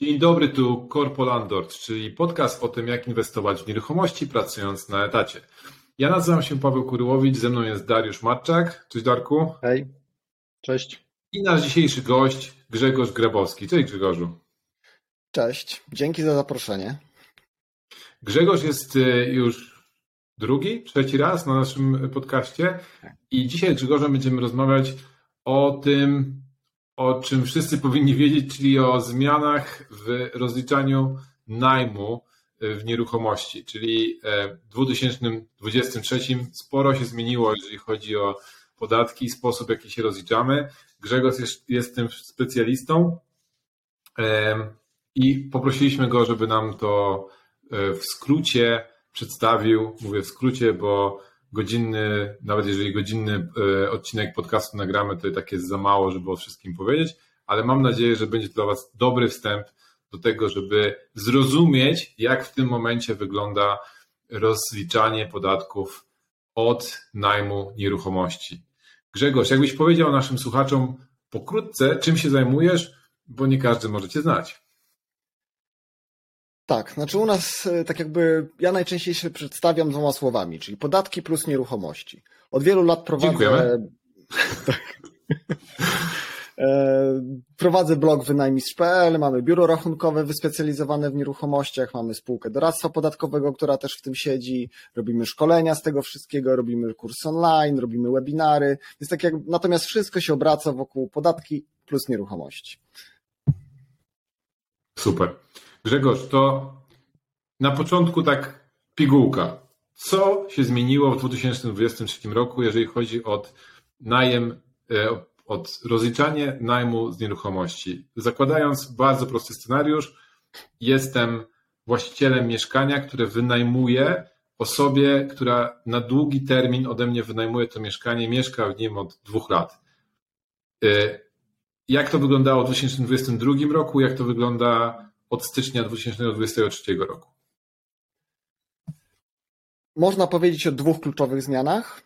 Dzień dobry, tu Corpo Landlord, czyli podcast o tym, jak inwestować w nieruchomości pracując na etacie. Ja nazywam się Paweł Kuryłowicz, ze mną jest Dariusz Matczak. Cześć Darku. Hej, cześć. I nasz dzisiejszy gość Grzegorz Grabowski. Cześć Grzegorzu. Cześć, dzięki za zaproszenie. Grzegorz jest y, już drugi, trzeci raz na naszym podcaście i dzisiaj z Grzegorzem będziemy rozmawiać o tym, o czym wszyscy powinni wiedzieć, czyli o zmianach w rozliczaniu najmu w nieruchomości. Czyli e, w 2023 sporo się zmieniło, jeżeli chodzi o podatki i sposób, w jaki się rozliczamy. Grzegorz jest, jest tym specjalistą i poprosiliśmy go, żeby nam to e, w skrócie przedstawił. Mówię w skrócie, bo godzinny, nawet jeżeli godzinny e, odcinek podcastu nagramy, to i tak jest za mało, żeby o wszystkim powiedzieć, ale mam nadzieję, że będzie to dla Was dobry wstęp do tego, żeby zrozumieć, jak w tym momencie wygląda rozliczanie podatków od najmu nieruchomości. Grzegorz, jakbyś powiedział naszym słuchaczom pokrótce, czym się zajmujesz, bo nie każdy może Cię znać. Tak, znaczy u nas e, tak jakby ja najczęściej się przedstawiam dwoma słowami, czyli podatki plus nieruchomości. Od wielu lat prowadzę. Dziękujemy. E, prowadzę blog wynajmistrz.pl, mamy biuro rachunkowe wyspecjalizowane w nieruchomościach, mamy spółkę doradztwa podatkowego, która też w tym siedzi, robimy szkolenia z tego wszystkiego, robimy kurs online, robimy webinary, więc tak jak, natomiast wszystko się obraca wokół podatki plus nieruchomości. Super. Grzegorz, to na początku tak pigułka. Co się zmieniło w 2023 roku, jeżeli chodzi o najem, e, od rozliczanie najmu z nieruchomości? Zakładając bardzo prosty scenariusz, jestem właścicielem mieszkania, które wynajmuję osobie, która na długi termin ode mnie wynajmuje to mieszkanie, mieszka w nim od dwóch lat. E, jak to wyglądało w 2022 roku? Jak to wygląda od stycznia 2023 roku? Można powiedzieć o dwóch kluczowych zmianach,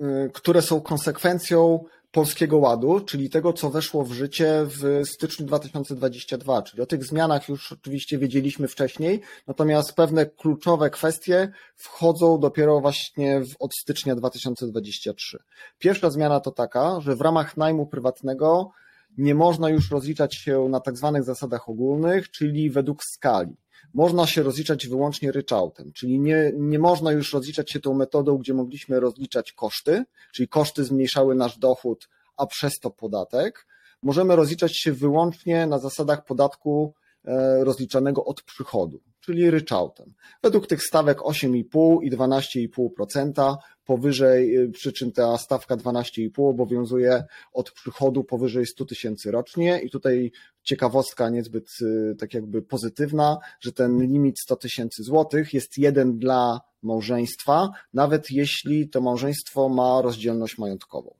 y, które są konsekwencją Polskiego Ładu, czyli tego, co weszło w życie w styczniu 2022. Czyli o tych zmianach już oczywiście wiedzieliśmy wcześniej, natomiast pewne kluczowe kwestie wchodzą dopiero właśnie od stycznia 2023. Pierwsza zmiana to taka, że w ramach najmu prywatnego nie można już rozliczać się na tak zwanych zasadach ogólnych, czyli według skali. Można się rozliczać wyłącznie ryczałtem, czyli nie, nie można już rozliczać się tą metodą, gdzie mogliśmy rozliczać koszty, czyli koszty zmniejszały nasz dochód, a przez to podatek. Możemy rozliczać się wyłącznie na zasadach podatku e, rozliczanego od przychodu czyli ryczałtem. Według tych stawek 8,5 i 12,5%, powyżej, y, przy czym ta stawka 12,5 obowiązuje od przychodu powyżej 100 tysięcy rocznie i tutaj ciekawostka niezbyt y, tak jakby pozytywna, że ten limit 100 tysięcy złotych jest jeden dla małżeństwa, nawet jeśli to małżeństwo ma rozdzielność majątkową.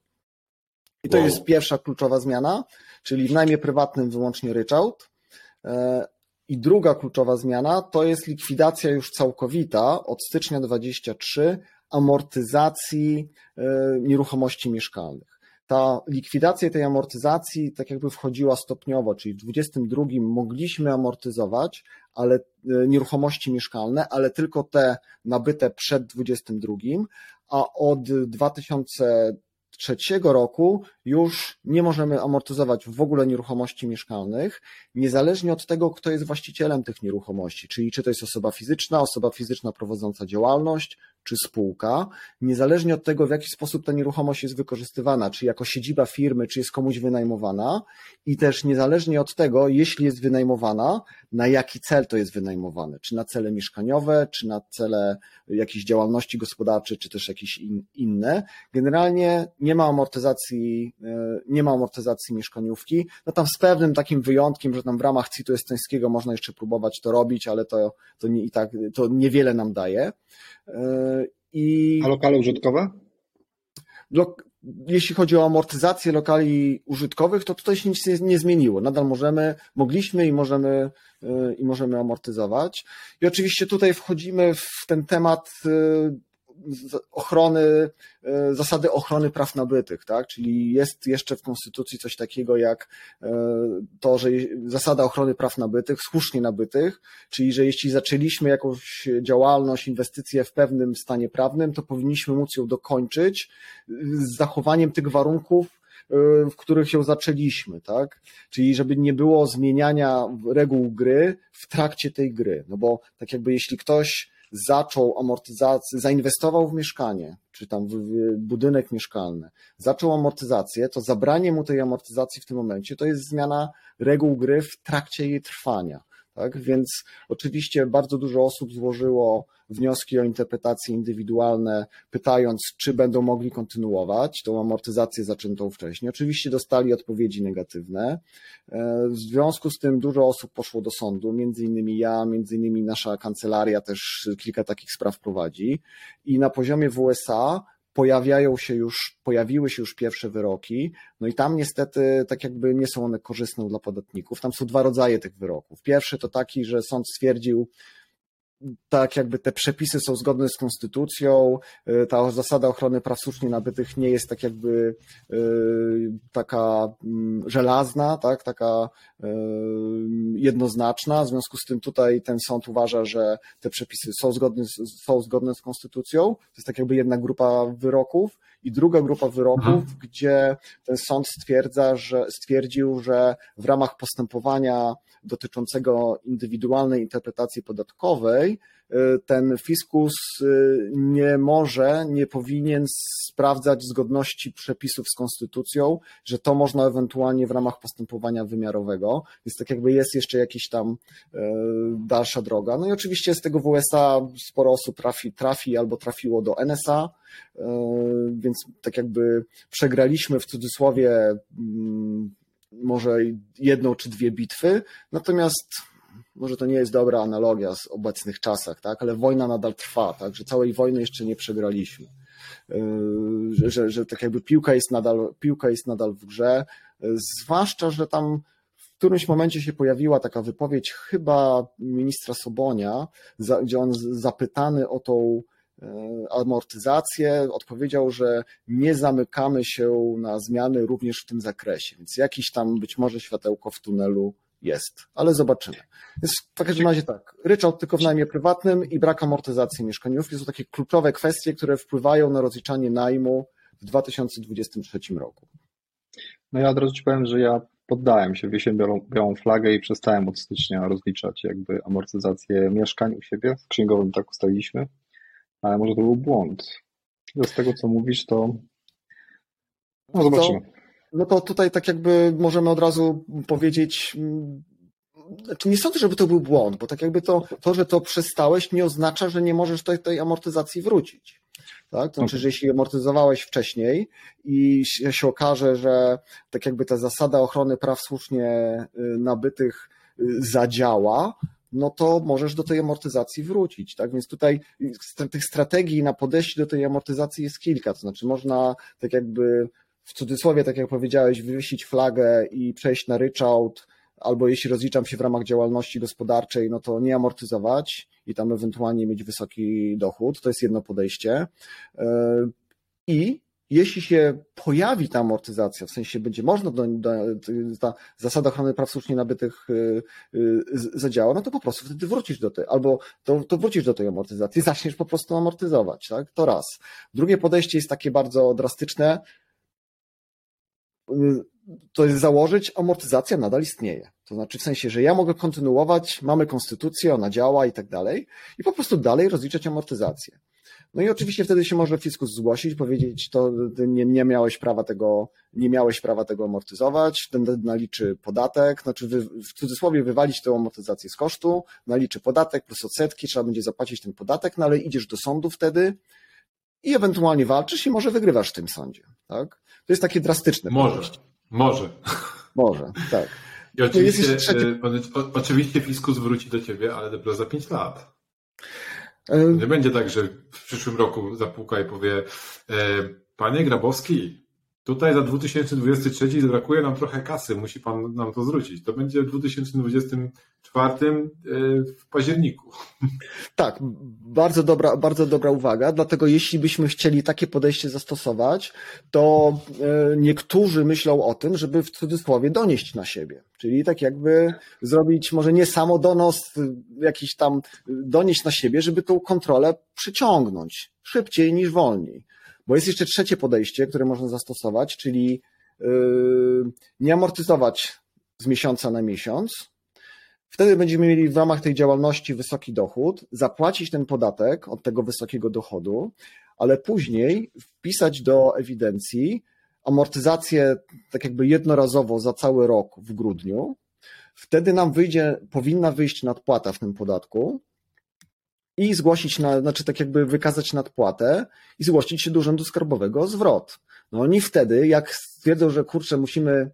I to wow. jest pierwsza kluczowa zmiana, czyli w najmie prywatnym wyłącznie ryczałt. E, i druga kluczowa zmiana to jest likwidacja już całkowita od stycznia 23 amortyzacji e, nieruchomości mieszkalnych. Ta likwidacja tej amortyzacji tak jakby wchodziła stopniowo, czyli w 22 mogliśmy amortyzować, ale e, nieruchomości mieszkalne, ale tylko te nabyte przed 22, a od 2000 trzeciego roku już nie możemy amortyzować w ogóle nieruchomości mieszkalnych, niezależnie od tego, kto jest właścicielem tych nieruchomości, czyli czy to jest osoba fizyczna, osoba fizyczna prowadząca działalność, czy spółka, niezależnie od tego, w jaki sposób ta nieruchomość jest wykorzystywana, czy jako siedziba firmy, czy jest komuś wynajmowana, i też niezależnie od tego, jeśli jest wynajmowana, na jaki cel to jest wynajmowane, czy na cele mieszkaniowe, czy na cele jakiejś działalności gospodarczej, czy też jakieś in, inne. Generalnie nie ma amortyzacji, e, nie ma amortyzacji mieszkaniówki, no tam z pewnym takim wyjątkiem, że tam w ramach CIT-u estońskiego można jeszcze próbować to robić, ale to, to nie, i tak, to niewiele nam daje. E, I... A lokale użytkowe? Jeśli chodzi o amortyzację lokali użytkowych, to tutaj się nic nie zmieniło. Nadal możemy, mogliśmy i możemy, e, i możemy amortyzować. I oczywiście tutaj wchodzimy w ten temat e, ochrony, e, zasady ochrony praw nabytych, tak? Czyli jest jeszcze w Konstytucji coś takiego jak e, to, że zasada ochrony praw nabytych, słusznie nabytych, czyli że jeśli zaczęliśmy jakąś działalność, inwestycję w pewnym stanie prawnym, to powinniśmy móc ją dokończyć z zachowaniem tych warunków, w których ją zaczęliśmy, tak? Czyli żeby nie było zmieniania reguł gry w trakcie tej gry. No bo tak jakby jeśli ktoś zaczął amortyzację, zainwestował w mieszkanie, czy tam w budynek mieszkalny, zaczął amortyzację, to zabranie mu tej amortyzacji w tym momencie to jest zmiana reguł gry w trakcie jej trwania. Tak? Więc oczywiście bardzo dużo osób złożyło wnioski o interpretacje indywidualne, pytając, czy będą mogli kontynuować tą amortyzację zaczętą wcześniej. Oczywiście dostali odpowiedzi negatywne. E, w związku z tym dużo osób poszło do sądu, między innymi ja, między innymi nasza kancelaria też kilka takich spraw prowadzi. I na poziomie WSA pojawiają się już, pojawiły się już pierwsze wyroki, no i tam niestety tak jakby nie są one korzystne dla podatników. Tam są dwa rodzaje tych wyroków. Pierwszy to taki, że sąd stwierdził, tak jakby te przepisy są zgodne z konstytucją, y, ta zasada ochrony praw słusznie nabytych nie jest tak jakby y, taka mm, żelazna, tak, taka y, jednoznaczna, w związku z tym tutaj ten sąd uważa, że te przepisy są zgodne, są zgodne z konstytucją, to jest tak jakby jedna grupa wyroków i druga grupa wyroków, gdzie ten sąd stwierdza, że stwierdził, że w ramach postępowania dotyczącego indywidualnej interpretacji podatkowej, ten fiskus y, nie może, nie powinien sprawdzać zgodności przepisów z konstytucją, że to można ewentualnie w ramach postępowania wymiarowego, więc tak jakby jest jeszcze jakaś tam y, dalsza droga. No i oczywiście z tego w USA sporo osób trafi, trafi albo trafiło do NSA, więc tak jakby przegraliśmy w cudzysłowie mm, może jedną czy dwie bitwy, natomiast może to nie jest dobra analogia z obecnych czasach, tak? ale wojna nadal trwa, tak? że całej wojny jeszcze nie przegraliśmy. Yy, że, że, że tak jakby piłka jest, nadal, piłka jest nadal w grze, zwłaszcza, że tam w którymś momencie się pojawiła taka wypowiedź chyba ministra Sobonia, gdzie on zapytany o tą E, amortyzację, odpowiedział, że nie zamykamy się na zmiany również w tym zakresie, więc jakiś tam być może światełko w tunelu jest, ale zobaczymy. Więc w każdym razie tak, ryczałt tylko w najmie prywatnym i brak amortyzacji mieszkaniówki są takie kluczowe kwestie, które wpływają na rozliczanie najmu w 2023 roku. No ja od razu Ci powiem, że ja poddałem się, wiesiłem białą, białą flagę i przestałem od stycznia rozliczać jakby amortyzację mieszkań u siebie. Z księgowym tak ustaliliśmy ale może to był błąd. Z tego, co mówisz, to no zobaczymy. No to tutaj tak jakby możemy od razu powiedzieć, znaczy nie sądzę, żeby to był błąd, bo tak jakby to, to że to przestałeś, nie oznacza, że nie możesz tej, tej amortyzacji wrócić. Tak? To znaczy, że jeśli amortyzowałeś wcześniej i się okaże, że tak jakby ta zasada ochrony praw słusznie y, nabytych y, zadziała, no to możesz do tej amortyzacji wrócić. Tak? Więc tutaj tych strategii na podejście do tej amortyzacji jest kilka. To znaczy można tak jakby w cudzysłowie, tak jak powiedziałeś, wywiesić flagę i przejść na ryczałt, albo jeśli rozliczam się w ramach działalności gospodarczej, no to nie amortyzować i tam ewentualnie mieć wysoki dochód. To jest jedno podejście. Yy, I jeśli się pojawi ta amortyzacja, w sensie będzie można, do, do, ta zasada ochrony praw słusznie nabytych y, y, zadziała, no to po prostu wtedy wrócisz do tej, albo to, to wrócisz do tej amortyzacji, zaczniesz po prostu amortyzować, tak? To raz. Drugie podejście jest takie bardzo drastyczne, to jest założyć, amortyzacja nadal istnieje. To znaczy w sensie, że ja mogę kontynuować, mamy konstytucję, ona działa i tak dalej, i po prostu dalej rozliczać amortyzację. No i oczywiście wtedy się może fiskus zgłosić, powiedzieć, to nie, nie miałeś prawa tego, nie miałeś prawa tego amortyzować, ten naliczy podatek, znaczy wy, w cudzysłowie wywalić tę amortyzację z kosztu, naliczy podatek plus odsetki, trzeba będzie zapłacić ten podatek, no ale idziesz do sądu wtedy i ewentualnie walczysz i może wygrywasz w tym sądzie, tak? To jest takie drastyczne. Może, podejście. może. Może, tak. I oczywiście, trzeci... E, oczywiście fiskus wróci do ciebie, ale dopiero za 5 lat. Nie będzie tak, że w przyszłym roku zapuka i powie e, Panie Grabowski, Tutaj za 2023 brakuje nam trochę kasy, musi pan nam to zwrócić. To będzie w 2024 e, w październiku. Tak, bardzo dobra, bardzo dobra uwaga. Dlatego jeśli byśmy chcieli takie podejście zastosować, to e, niektórzy myślą o tym, żeby w cudzysłowie donieść na siebie. Czyli tak jakby zrobić może nie samodonos, jakiś tam donieść na siebie, żeby tą kontrolę przyciągnąć szybciej niż wolniej. Bo jest jeszcze trzecie podejście, które można zastosować, czyli yy, nie amortyzować z miesiąca na miesiąc. Wtedy będziemy mieli w ramach tej działalności wysoki dochód, zapłacić ten podatek od tego wysokiego dochodu, ale później wpisać do ewidencji amortyzację tak jakby jednorazowo za cały rok w grudniu. Wtedy nam wyjdzie, powinna wyjść nadpłata w tym podatku i zgłosić, na, znaczy tak jakby wykazać nadpłatę i zgłosić się do Urzędu Skarbowego o zwrot. No oni wtedy, jak stwierdzą, że kurczę, musimy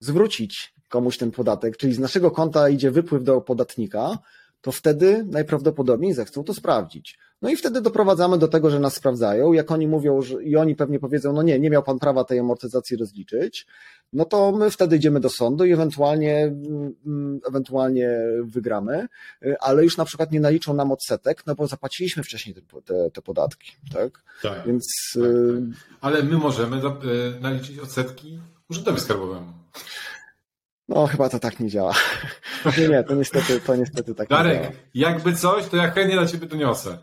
zwrócić komuś ten podatek, czyli z naszego konta idzie wypływ do podatnika, to wtedy najprawdopodobniej zechcą to sprawdzić. No i wtedy doprowadzamy do tego, że nas sprawdzają. Jak oni mówią, że, i oni pewnie powiedzą, no nie, nie miał pan prawa tej amortyzacji rozliczyć, no to my wtedy idziemy do sądu i ewentualnie, mm, ewentualnie wygramy, ale już na przykład nie naliczą nam odsetek, no bo zapłaciliśmy wcześniej te, te, te podatki, tak? Tak. Więc. Tak, tak. Ale my możemy e, naliczyć odsetki urzędowi skarbowemu. No, chyba to tak nie działa. Nie, nie, to niestety, to niestety tak Darek, nie działa. jakby coś, to ja chętnie na ciebie doniosę.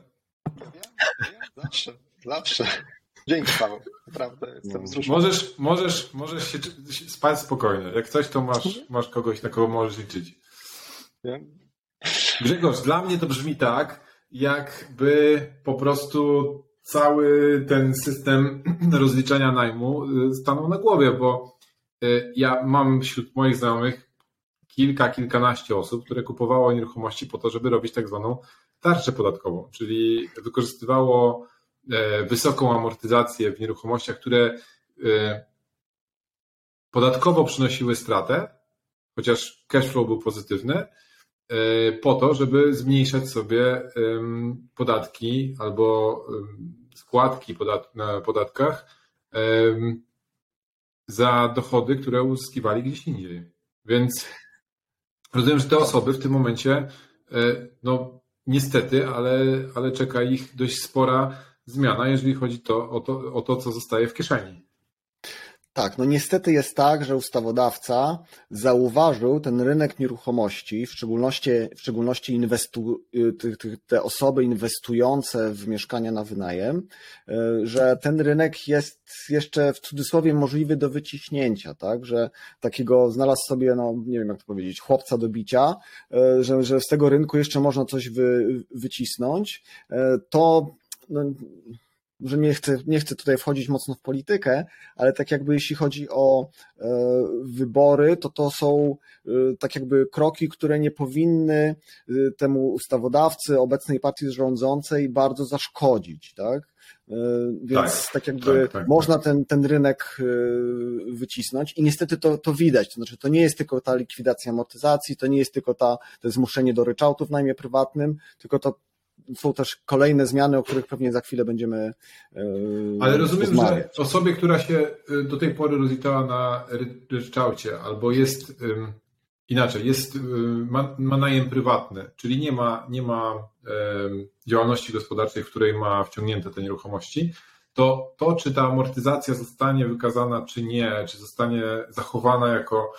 Zawsze, zawsze. Dzięki Paweł, naprawdę jestem no. wzruszony. Możesz, możesz, możesz się spać spokojnie. Jak coś, to masz, masz kogoś, na kogo możesz liczyć. Wiem. Grzegorz, dla mnie to brzmi tak, jakby po prostu cały ten system rozliczania najmu y, stanął na głowie, bo ja mam wśród moich znajomych kilka, kilkanaście osób, które kupowało nieruchomości po to, żeby robić tak zwaną tarczę podatkową, czyli wykorzystywało e, wysoką amortyzację w nieruchomościach, które e, podatkowo przynosiły stratę, chociaż cash flow był pozytywny, e, po to, żeby zmniejszać sobie podatki albo składki na podatkach za dochody, które uzyskiwali gdzieś indziej. Więc rozumiem, że te osoby w tym momencie no, niestety, ale, ale czeka ich dość spora zmiana, jeżeli chodzi to, o, to, o to, co zostaje w kieszeni. Tak, no niestety jest tak, że ustawodawca zauważył ten rynek nieruchomości, w szczególności, w szczególności inwestu, te osoby inwestujące w mieszkania na wynajem, y, że ten rynek jest jeszcze w cudzysłowie możliwy do wyciśnięcia, tak, że takiego znalazł sobie, no nie wiem jak to powiedzieć, chłopca do bicia, y, że, że z tego rynku jeszcze można coś wy, wycisnąć, y, to no, że nie chcę, nie chcę tutaj wchodzić mocno w politykę, ale tak jakby jeśli chodzi o e, wybory, to to są e, tak jakby kroki, które nie powinny e, temu ustawodawcy, obecnej partii rządzącej bardzo zaszkodzić, tak? Więc tak, tak jakby tak, tak, można ten, ten rynek wycisnąć i niestety to, to widać. To znaczy, to nie jest tylko ta likwidacja amortyzacji, to nie jest tylko ta, to zmuszenie do ryczałtu w najmie prywatnym, tylko to są też kolejne zmiany, o których pewnie za chwilę będziemy. Yy, Ale rozumiem, rozmawiać. że osobie, która się y, do tej pory rozliczała na ryczałcie, albo jest inaczej, jest, y, ma, ma najem prywatny, czyli nie ma, nie ma działalności gospodarczej, w której ma wciągnięte te nieruchomości, to to, czy ta amortyzacja zostanie wykazana, czy nie, czy zostanie zachowana jako,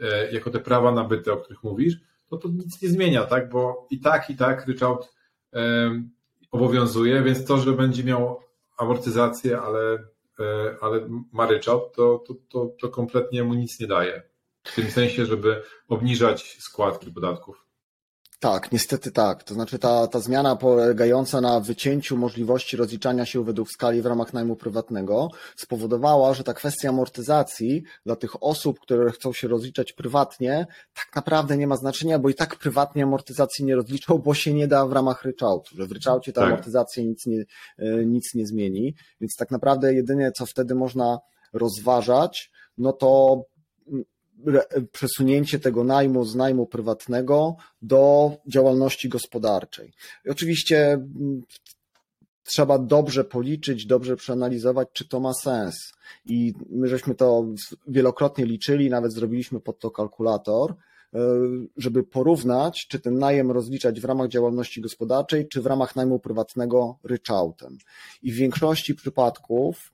e, jako te prawa nabyte, o których mówisz, to to nic nie zmienia, tak? Bo i tak, i tak ryczałt obowiązuje, więc to, że będzie miał amortyzację, ale, e, ale ma ryczałt, to, to, to, to kompletnie mu nic nie daje. W tym sensie, żeby obniżać składki podatków. Tak, niestety tak. To znaczy ta, ta zmiana polegająca na wycięciu możliwości rozliczania się według skali w ramach najmu prywatnego spowodowała, że ta kwestia amortyzacji dla tych osób, które chcą się rozliczać prywatnie, tak naprawdę nie ma znaczenia, bo i tak prywatnie amortyzacji nie rozliczą, bo się nie da w ramach ryczałtu, że w ryczałcie ta tak. amortyzacja nic nie, e, nic nie zmieni. Więc tak naprawdę jedynie co wtedy można rozważać, no to przesunięcie tego najmu z najmu prywatnego do działalności gospodarczej. I oczywiście trzeba dobrze policzyć, dobrze przeanalizować, czy to ma sens. I my żeśmy to wielokrotnie liczyli, nawet zrobiliśmy pod to kalkulator, e, żeby porównać, czy ten najem rozliczać w ramach działalności gospodarczej, czy w ramach najmu prywatnego ryczałtem. I w większości przypadków,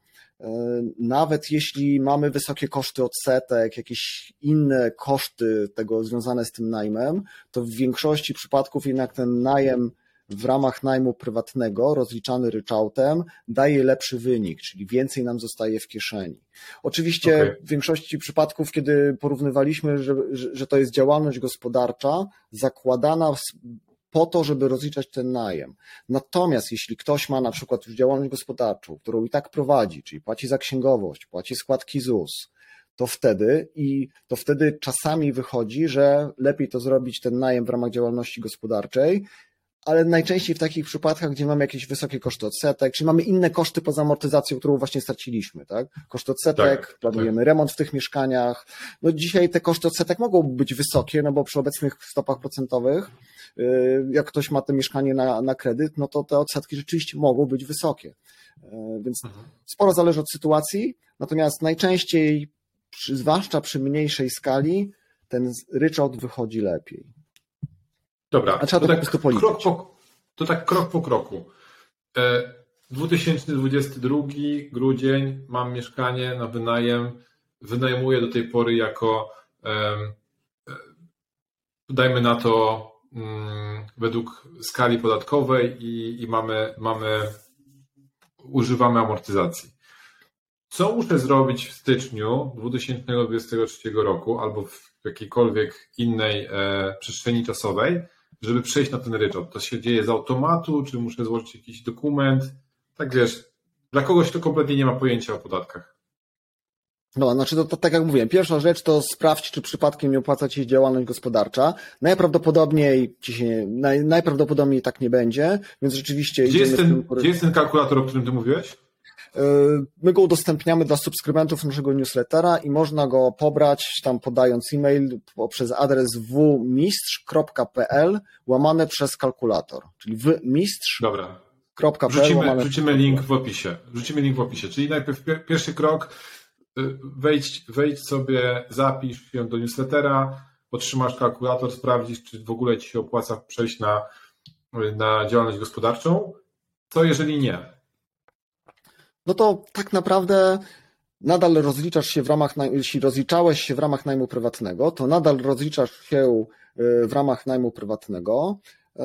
nawet jeśli mamy wysokie koszty odsetek, jakieś inne koszty tego związane z tym najmem, to w większości przypadków jednak ten najem w ramach najmu prywatnego, rozliczany ryczałtem, daje lepszy wynik, czyli więcej nam zostaje w kieszeni. Oczywiście okay. w większości przypadków, kiedy porównywaliśmy, że, że to jest działalność gospodarcza zakładana po to, żeby rozliczać ten najem. Natomiast jeśli ktoś ma na przykład już działalność gospodarczą, którą i tak prowadzi, czyli płaci za księgowość, płaci składki ZUS, to wtedy i to wtedy czasami wychodzi, że lepiej to zrobić ten najem w ramach działalności gospodarczej ale najczęściej w takich przypadkach, gdzie mamy jakieś wysokie koszty odsetek, czy mamy inne koszty poza amortyzacją, którą właśnie straciliśmy, tak? Koszty odsetek, tak, planujemy tak. remont w tych mieszkaniach. No dzisiaj te koszty odsetek mogą być wysokie, no bo przy obecnych stopach procentowych, y, jak ktoś ma to mieszkanie na, na kredyt, no to te odsetki rzeczywiście mogą być wysokie. Y, więc mhm. sporo zależy od sytuacji, natomiast najczęściej, zwłaszcza przy mniejszej skali, ten ryczałt wychodzi lepiej. Dobra, A trzeba to, to tak po prostu krok po, To tak krok po kroku. 2022 e, grudzień, mam mieszkanie na wynajem, wynajmuję do tej pory jako e, dajmy na to mm, według skali podatkowej i, i mamy, mamy używamy amortyzacji. Co muszę zrobić w styczniu 2023 roku albo w jakiejkolwiek innej e, przestrzeni czasowej, żeby przejść na ten ryczałt? To się dzieje z automatu, czy muszę złożyć jakiś dokument? Tak wiesz, dla kogoś, kto kompletnie nie ma pojęcia o podatkach. No, znaczy to, to, tak jak mówiłem, pierwsza rzecz to sprawdź, czy przypadkiem nie opłaca Ci się działalność gospodarcza. Najprawdopodobniej ci się, naj, najprawdopodobniej tak nie będzie, więc rzeczywiście... Gdzie jest, ten, gdzie jest ten kalkulator, o którym Ty mówiłeś? E, my go udostępniamy dla subskrybentów naszego newslettera i można go pobrać tam podając e-mail poprzez adres wmistrz.pl łamane przez kalkulator, czyli wmistrz. Dobra. Wrzucimy, wrzucimy link w opisie. Wrzucimy link w opisie. Czyli najpierw pierwszy krok, y, wejdź, wejdź sobie, zapisz się do newslettera, otrzymasz kalkulator, sprawdzisz, czy w ogóle ci się opłaca przejść na, na działalność gospodarczą. Co jeżeli nie? No to tak naprawdę nadal rozliczasz się w ramach, jeśli rozliczałeś się w ramach najmu prywatnego, to nadal rozliczasz się y, w ramach najmu prywatnego y,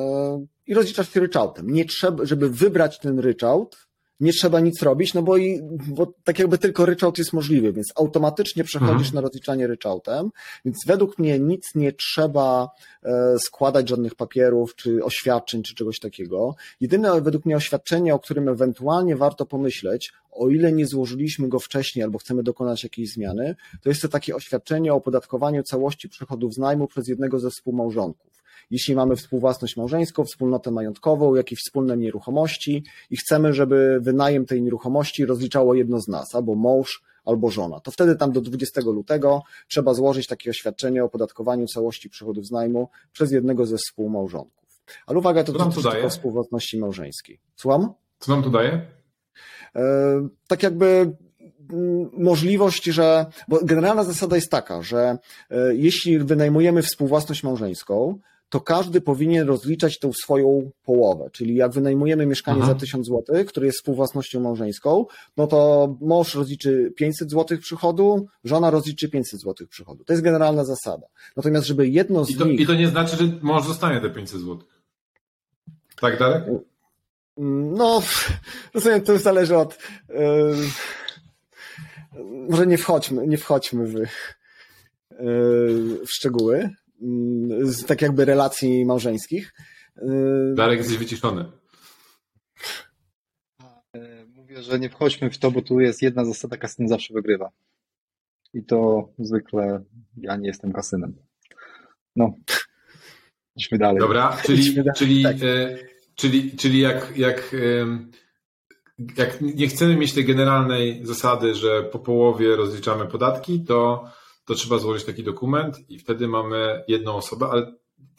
i rozliczasz się ryczałtem. Nie trzeba, żeby wybrać ten ryczałt, nie trzeba nic robić, no bo, i, bo tak jakby tylko ryczałt jest możliwy, więc automatycznie przechodzisz mhm. na rozliczanie ryczałtem, więc według mnie nic nie trzeba e, składać żadnych papierów, czy oświadczeń, czy czegoś takiego. Jedyne według mnie oświadczenie, o którym ewentualnie warto pomyśleć, o ile nie złożyliśmy go wcześniej albo chcemy dokonać jakiejś zmiany, to jest to takie oświadczenie o opodatkowaniu całości przychodów z najmu przez jednego ze współmałżonków jeśli mamy współwłasność małżeńską, wspólnotę majątkową, jakieś wspólne nieruchomości i chcemy, żeby wynajem tej nieruchomości rozliczało jedno z nas, albo mąż, albo żona. To wtedy tam do 20 lutego trzeba złożyć takie oświadczenie o opodatkowaniu całości przychodów z najmu przez jednego ze współmałżonków. Ale uwaga, to dotyczy tylko współwłasności małżeńskiej. Słucham? Co nam to daje? E, tak jakby mm, możliwość, że, bo generalna zasada jest taka, że e, jeśli wynajmujemy współwłasność małżeńską, to każdy powinien rozliczać tą swoją połowę. Czyli jak wynajmujemy mieszkanie Aha. za 1000 zł, które jest współwłasnością małżeńską, no to mąż rozliczy 500 zł przychodu, żona rozliczy 500 zł przychodu. To jest generalna zasada. Natomiast, żeby jedno z I to, nich... I to nie znaczy, że mąż zostanie te 500 zł. Tak dalej? No, rozumiem, to zależy od... Yy, może nie wchodźmy, nie wchodźmy w, yy, w szczegóły. Mm, z tak jakby relacji małżeńskich. Y, Darek, jesteś wyciszony. E, mówię, że nie wchodźmy w to, bo tu jest jedna zasada, kasyn zawsze wygrywa. I to zwykle ja nie jestem kasynem. No, idźmy dalej. Dobra, czyli, dalej. czyli, tak. e, czyli, czyli jak, jak, jak nie chcemy mieć tej generalnej zasady, że po połowie rozliczamy podatki, to to trzeba złożyć taki dokument i wtedy mamy jedną osobę, ale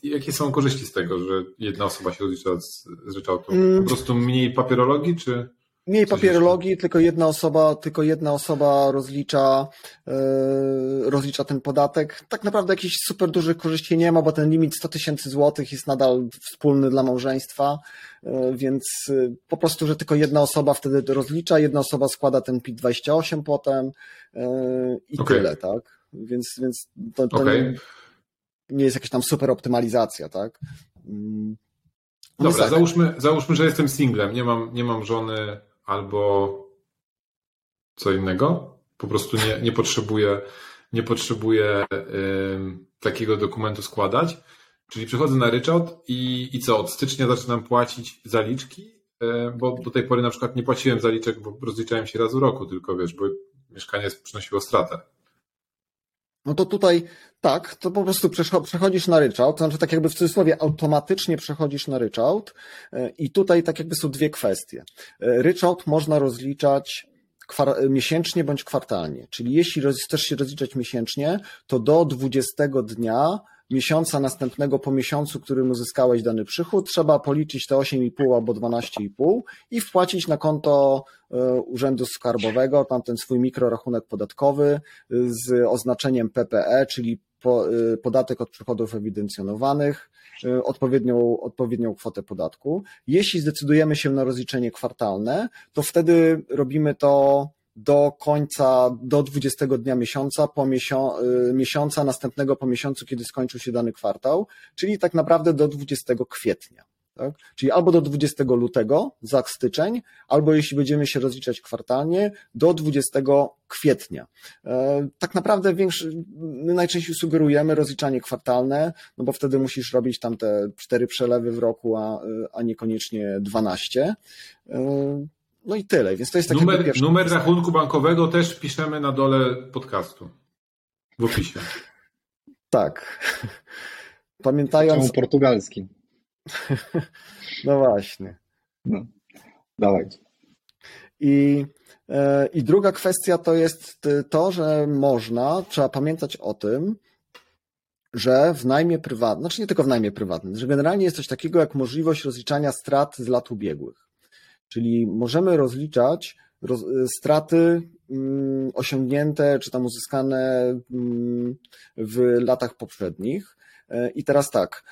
jakie są korzyści z tego, że jedna osoba się rozlicza z, z ryczałtu? Mm. Po prostu mniej papierologii, czy... Mniej papierologii, tylko jedna osoba, tylko jedna osoba rozlicza, yy, rozlicza ten podatek. Tak naprawdę jakichś super dużych korzyści nie ma, bo ten limit 100 tysięcy złotych jest nadal wspólny dla małżeństwa, yy, więc yy, po prostu, że tylko jedna osoba wtedy rozlicza, jedna osoba składa ten PIT-28 potem yy, i Okej. tyle, tak? Więc, więc to, to Okej. nie, nie jest jakaś tam super optymalizacja, tak? Mm. No Dobra, tak. załóżmy, załóżmy, że jestem singlem, nie mam, nie mam żony albo co innego. Po prostu nie, nie potrzebuję, nie potrzebuję takiego dokumentu składać. Czyli przychodzę na ryczałt i, i co, od stycznia zaczynam płacić zaliczki, Yy, bo do tej pory na przykład nie płaciłem zaliczek, bo rozliczałem się raz w roku, tylko wiesz, bo mieszkanie przynosiło stratę. No to tutaj tak, to po prostu przechodzisz na ryczałt, to znaczy tak jakby w cudzysłowie automatycznie przechodzisz na ryczałt e, i tutaj tak jakby są dwie kwestie. E, Ryczałt można rozliczać miesięcznie bądź kwartalnie, czyli jeśli chcesz się rozliczać miesięcznie, to do 20 dnia miesiąca następnego po miesiącu, którym uzyskałeś dany przychód, trzeba policzyć te 8,5 albo 12,5 i wpłacić na konto e, Urzędu Skarbowego tamten swój mikrorachunek podatkowy z oznaczeniem PPE, czyli y, podatek od przychodów ewidencjonowanych, odpowiednią, odpowiednią kwotę podatku. Jeśli zdecydujemy się na rozliczenie kwartalne, to wtedy robimy to do końca, do 20 dnia miesiąca, po miesią, y, miesiąca następnego po miesiącu, kiedy skończył się dany kwartał, czyli tak naprawdę do 20 kwietnia. Tak? Czyli albo do 20 lutego za styczeń, albo jeśli będziemy się rozliczać kwartalnie, do 20 kwietnia. E, Tak naprawdę większy, my najczęściej sugerujemy rozliczanie kwartalne, no bo wtedy musisz robić tam te cztery przelewy w roku, a, a niekoniecznie 12. No i tyle, więc to jest tak jakby Numer, numer rachunku bankowego też piszemy na dole podcastu. W opisie. Tak. Pamiętając, Czemu portugalski? no właśnie. No. Dawaj. I, e, I druga kwestia to jest to, że można, trzeba pamiętać o tym, że w najmie prywatnym, znaczy nie tylko w najmie prywatnym, że generalnie jest coś takiego jak możliwość rozliczania strat z lat ubiegłych. Czyli możemy rozliczać roz, straty mm, osiągnięte czy tam uzyskane mm, w latach poprzednich. E, I teraz tak,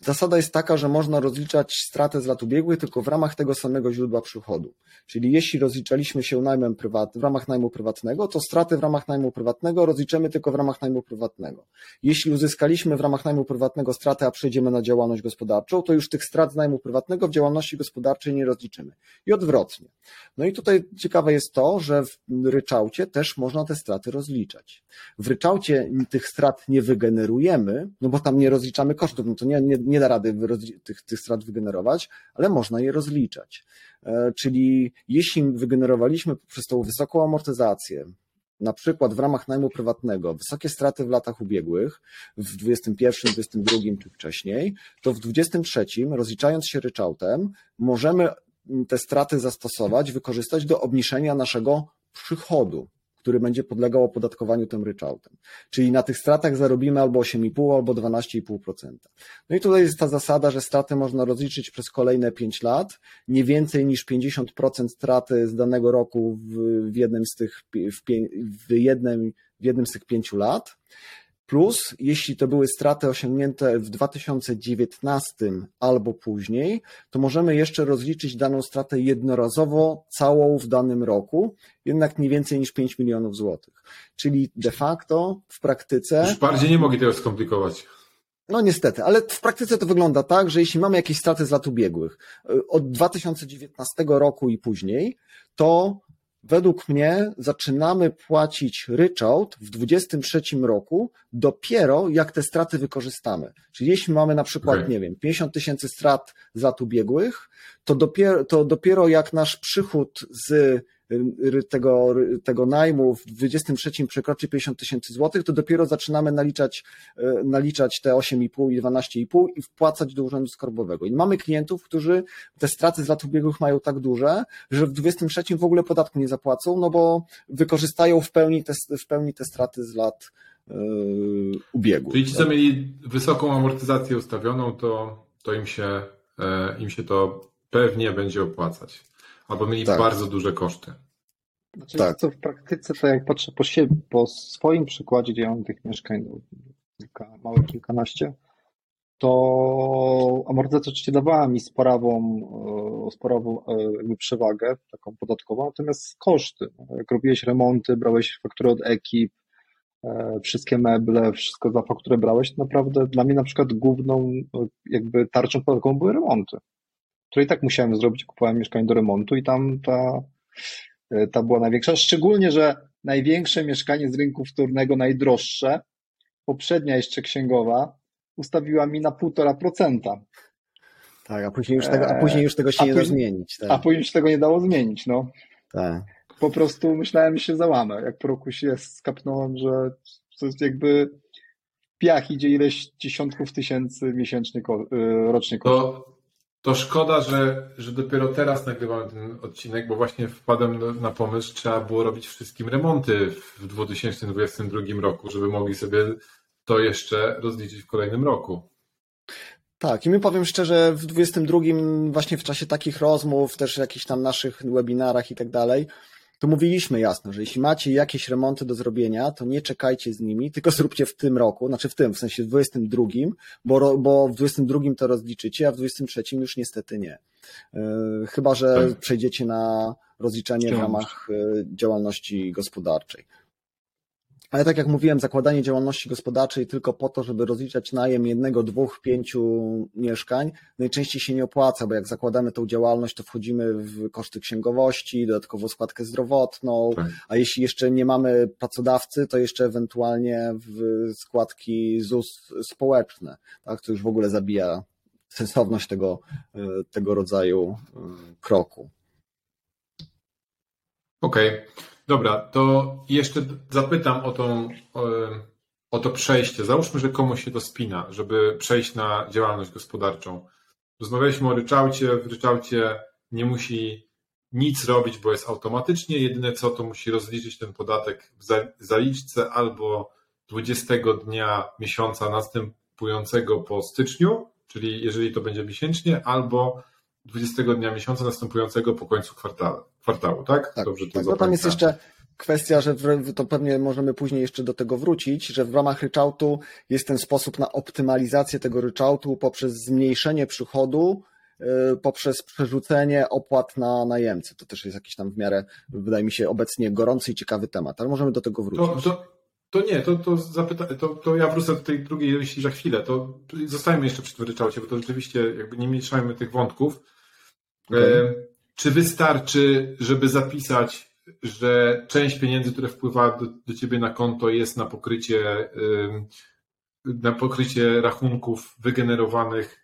zasada jest taka, że można rozliczać stratę z lat ubiegłych tylko w ramach tego samego źródła przychodu. Czyli jeśli rozliczaliśmy się najmem prywat, w ramach najmu prywatnego, to straty w ramach najmu prywatnego rozliczymy tylko w ramach najmu prywatnego. Jeśli uzyskaliśmy w ramach najmu prywatnego stratę, a przejdziemy na działalność gospodarczą, to już tych strat z najmu prywatnego w działalności gospodarczej nie rozliczymy. I odwrotnie. No i tutaj ciekawe jest to, że w ryczałcie też można te straty rozliczać. W ryczałcie tych strat nie wygenerujemy, no bo tam nie rozliczamy kosztów, no to nie, nie, nie da rady tych, tych strat wygenerować, ale można je rozliczać. E, Czyli jeśli wygenerowaliśmy poprzez tą wysoką amortyzację, na przykład w ramach najmu prywatnego, wysokie straty w latach ubiegłych, w 21, 22 czy wcześniej, to w 23, rozliczając się ryczałtem, możemy te straty zastosować, wykorzystać do obniżenia naszego przychodu, który będzie podlegał opodatkowaniu tym ryczałtem. Czyli na tych stratach zarobimy albo 8,5, albo 12,5%. No i tutaj jest ta zasada, że straty można rozliczyć przez kolejne 5 lat, nie więcej niż 50% straty z danego roku w, jednym z tych, w, w, jednym, w jednym z tych pięciu lat. Plus, jeśli to były straty osiągnięte w 2019 albo później, to możemy jeszcze rozliczyć daną stratę jednorazowo całą w danym roku, jednak nie więcej niż 5 milionów złotych. Czyli de facto w praktyce. Już bardziej nie mogli tego skomplikować. No niestety, ale w praktyce to wygląda tak, że jeśli mamy jakieś straty z lat ubiegłych, y, od 2019 roku i później, to według mnie zaczynamy płacić ryczałt w 2023 roku dopiero jak te straty wykorzystamy. Czyli jeśli mamy na przykład, Okej. nie wiem, 50 tysięcy strat z lat ubiegłych, to dopiero, to dopiero jak nasz przychód z tego, tego najmu w 23 przekroczy 50 tysięcy złotych, to dopiero zaczynamy naliczać, y, naliczać te 8,5 i 12,5 i wpłacać do Urzędu Skarbowego. I mamy klientów, którzy te straty z lat ubiegłych mają tak duże, że w 23 w ogóle podatku nie zapłacą, no bo wykorzystają w pełni te, w pełni te straty z lat, ubiegłych. Czyli ci, co mieli wysoką amortyzację ustawioną, to, to im, się, e, im się to pewnie będzie opłacać. Albo mieli tak. bardzo duże koszty. Znaczy, tak. co w praktyce, to jak patrzę po, siebie, po swoim przykładzie, gdzie ja mam tych mieszkań no, kilka, małe kilkanaście, to amortyzacja oczywiście dawała mi sporową, e, sporową e, przewagę, taką podatkową, natomiast koszty. No, jak robiłeś remonty, brałeś fakturę od ekip, e, wszystkie meble, wszystko za fakturę brałeś, to naprawdę dla mnie na przykład główną jakby tarczą podatkową były remonty, które i tak musiałem zrobić, kupowałem mieszkanie do remontu i tam ta, ta była największa, szczególnie, że największe mieszkanie z rynku wtórnego, najdroższe, poprzednia jeszcze księgowa, ustawiła mi na 1,5%. Tak, a później już tego, a później już tego się a nie później, da zmienić. Tak. A później już tego nie dało zmienić, no. Tak. Po prostu myślałem, że się załamę. Jak po roku się skapnąłem, że to jest jakby piach idzie ileś dziesiątków tysięcy miesięcznie, rocznie to, to szkoda, że, że dopiero teraz nagrywamy ten odcinek, bo właśnie wpadłem na pomysł, trzeba było robić wszystkim remonty w 2022 roku, żeby mogli sobie to jeszcze rozliczyć w kolejnym roku. Tak, i my powiem szczerze, w 22 właśnie w czasie takich rozmów, też jakichś tam naszych webinarach i tak dalej, to mówiliśmy jasno, że jeśli macie jakieś remonty do zrobienia, to nie czekajcie z nimi, tylko zróbcie w tym roku, znaczy w tym, w sensie w 22, bo, bo w 22 to rozliczycie, a w 23 już niestety nie. Yy, chyba, że tak. przejdziecie na rozliczenie w ramach yy, działalności gospodarczej. Ale tak jak mówiłem, zakładanie działalności gospodarczej tylko po to, żeby rozliczać najem jednego, dwóch, pięciu mieszkań, najczęściej się nie opłaca, bo jak zakładamy tą działalność, to wchodzimy w koszty księgowości, dodatkowo składkę zdrowotną, tak. a jeśli jeszcze nie mamy pracodawcy, to jeszcze ewentualnie w składki ZUS społeczne, tak, co już w ogóle zabija sensowność tego, tego rodzaju e, kroku. Okej. Okay. Dobra, to jeszcze zapytam o, tą, o to przejście. Załóżmy, że komuś się to spina, żeby przejść na działalność gospodarczą. Rozmawialiśmy o ryczałcie. W ryczałcie nie musi nic robić, bo jest automatycznie. Jedyne co, to musi rozliczyć ten podatek w zaliczce albo 20 dnia miesiąca następującego po styczniu, czyli jeżeli to będzie miesięcznie, albo 20 dnia miesiąca następującego po końcu kwartału, kwartału tak? tak Dobrze, to tak, no tam jest jeszcze kwestia, że w, to pewnie możemy później jeszcze do tego wrócić, że w ramach ryczałtu jest ten sposób na optymalizację tego ryczałtu poprzez zmniejszenie przychodu, yy, poprzez przerzucenie opłat na najemcy. To też jest jakiś tam w miarę, wydaje mi się, obecnie gorący i ciekawy temat, ale możemy do tego wrócić. To, to, to nie, to, to, zapyta, to, to ja wrócę do tej drugiej myśli za chwilę. To zostajmy jeszcze przy tym ryczałcie, bo to rzeczywiście jakby nie mieszajmy tych wątków. Okay. Czy wystarczy, żeby zapisać, że część pieniędzy, które wpływa do, do ciebie na konto, jest na pokrycie, na pokrycie rachunków wygenerowanych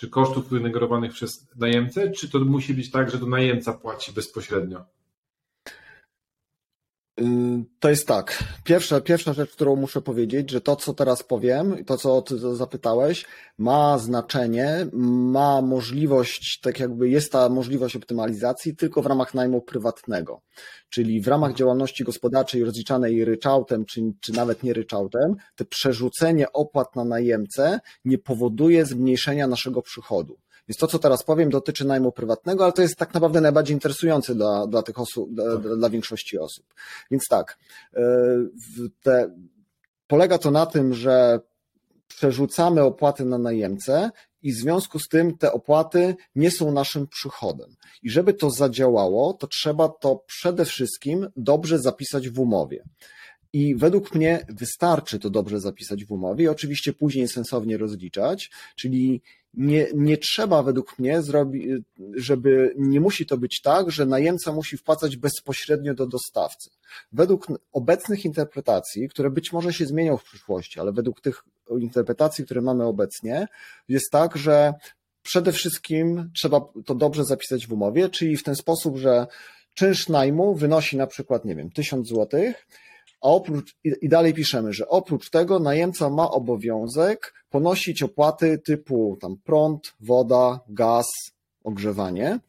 czy kosztów wygenerowanych przez najemcę, czy to musi być tak, że to najemca płaci bezpośrednio? To jest tak. Pierwsza, pierwsza rzecz, którą muszę powiedzieć, że to, co teraz powiem, to, co ty zapytałeś, ma znaczenie, ma możliwość, tak jakby jest ta możliwość optymalizacji tylko w ramach najmu prywatnego. Czyli w ramach działalności gospodarczej rozliczanej ryczałtem, czy, czy nawet nie ryczałtem, to przerzucenie opłat na najemcę nie powoduje zmniejszenia naszego przychodu. Więc to, co teraz powiem, dotyczy najmu prywatnego, ale to jest tak naprawdę najbardziej interesujące dla, dla tych osób, dla, dla większości osób. Więc tak, e, te, polega to na tym, że przerzucamy opłaty na najemcę i w związku z tym te opłaty nie są naszym przychodem. I żeby to zadziałało, to trzeba to przede wszystkim dobrze zapisać w umowie. I według mnie wystarczy to dobrze zapisać w umowie i oczywiście później sensownie rozliczać, czyli nie, nie trzeba według mnie zrobić, żeby nie musi to być tak, że najemca musi wpłacać bezpośrednio do dostawcy. Według obecnych interpretacji, które być może się zmienią w przyszłości, ale według tych interpretacji, które mamy obecnie, jest tak, że przede wszystkim trzeba to dobrze zapisać w umowie, czyli w ten sposób, że czynsz najmu wynosi na przykład, nie wiem, 1000 złotych, a oprócz, i dalej piszemy, że oprócz tego najemca ma obowiązek ponosić opłaty typu tam prąd, woda, gaz, ogrzewanie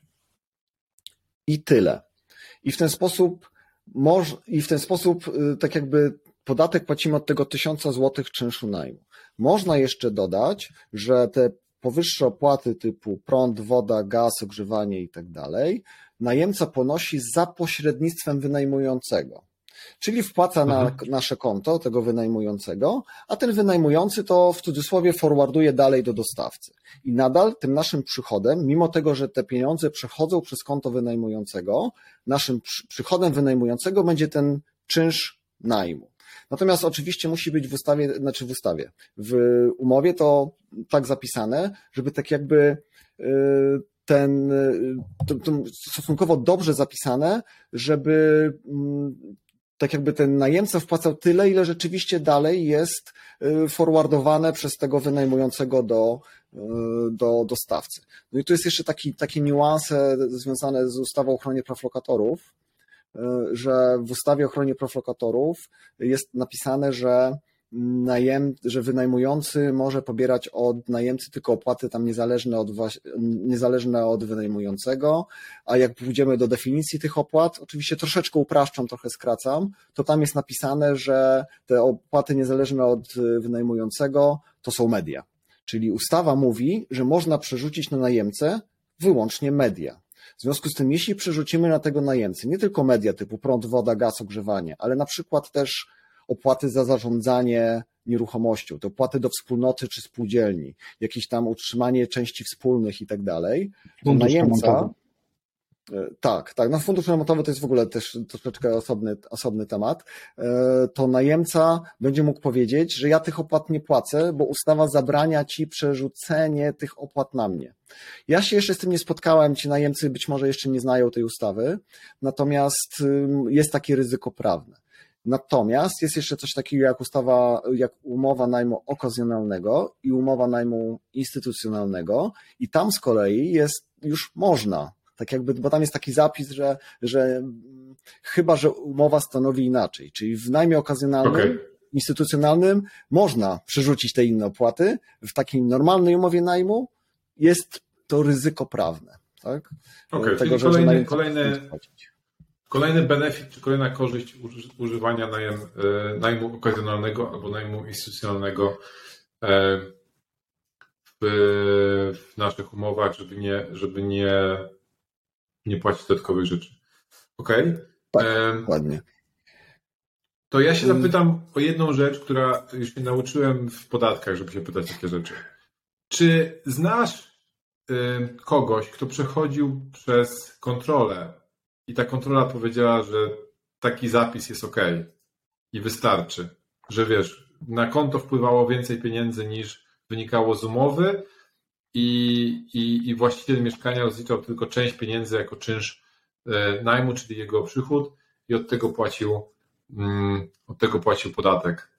i tyle. I w ten sposób moż, i w ten sposób y, tak jakby podatek płacimy od tego 1000 zł czynszu najmu. Można jeszcze dodać, że te powyższe opłaty typu prąd, woda, gaz, ogrzewanie i tak dalej, najemca ponosi za pośrednictwem wynajmującego. Czyli wpłaca na Mhm. nasze konto tego wynajmującego, a ten wynajmujący to w cudzysłowie forwarduje dalej do dostawcy. I nadal tym naszym przychodem, mimo tego, że te pieniądze przechodzą przez konto wynajmującego, naszym przy- przychodem wynajmującego będzie ten czynsz najmu. Natomiast oczywiście musi być w ustawie, znaczy w ustawie, w umowie to tak zapisane, żeby tak jakby y, ten, y, to, to stosunkowo dobrze zapisane, żeby mm, tak jakby ten najemca wpłacał tyle, ile rzeczywiście dalej jest y, forwardowane przez tego wynajmującego do, y, do dostawcy. No i tu jest jeszcze taki, takie niuanse związane z ustawą o ochronie praw lokatorów, y, że w ustawie o ochronie praw lokatorów jest napisane, że najem, że wynajmujący może pobierać od najemcy tylko opłaty tam niezależne od, niezależne od wynajmującego, a jak pójdziemy do definicji tych opłat, oczywiście troszeczkę upraszczam, trochę skracam, to tam jest napisane, że te opłaty niezależne od wynajmującego to są media. Czyli ustawa mówi, że można przerzucić na najemcę wyłącznie media. W związku z tym, jeśli przerzucimy na tego najemcę nie tylko media typu prąd, woda, gaz, ogrzewanie, ale na przykład też opłaty za zarządzanie nieruchomością, te opłaty do wspólnoty czy spółdzielni, jakieś tam utrzymanie części wspólnych i tak dalej, to najemca. E, Tak, tak. No fundusz remontowy to jest w ogóle też troszeczkę osobny, osobny temat. E, To najemca będzie mógł powiedzieć, że ja tych opłat nie płacę, bo ustawa zabrania ci przerzucenie tych opłat na mnie. Ja się jeszcze z tym nie spotkałem, ci najemcy być może jeszcze nie znają tej ustawy, natomiast jest takie ryzyko prawne. Natomiast jest jeszcze coś takiego jak ustawa, jak umowa najmu okazjonalnego i umowa najmu instytucjonalnego i tam z kolei jest już można, tak jakby, bo tam jest taki zapis, że, że chyba, że umowa stanowi inaczej, czyli w najmie okazjonalnym Okej. instytucjonalnym można przerzucić te inne opłaty, w takiej normalnej umowie najmu jest to ryzyko prawne, tak? Okej, czyli że kolejny, kolejny. Kolejny benefit, czy kolejna korzyść uży- używania najem, e, najmu okazjonalnego albo najmu instytucjonalnego e, w, w naszych umowach, żeby nie, żeby nie, nie płacić dodatkowych rzeczy. Okej. Tak. Em, Dokładnie. To ja się Mm. zapytam o jedną rzecz, która już się nauczyłem w podatkach, żeby się pytać takie rzeczy. Czy znasz kogoś, kto przechodził przez kontrolę i ta kontrola powiedziała, że taki zapis jest ok i wystarczy, że wiesz, na konto wpływało więcej pieniędzy niż wynikało z umowy i, i, i właściciel mieszkania rozliczał tylko część pieniędzy jako czynsz y, najmu, czyli jego przychód i od tego płacił mm, od tego płacił podatek.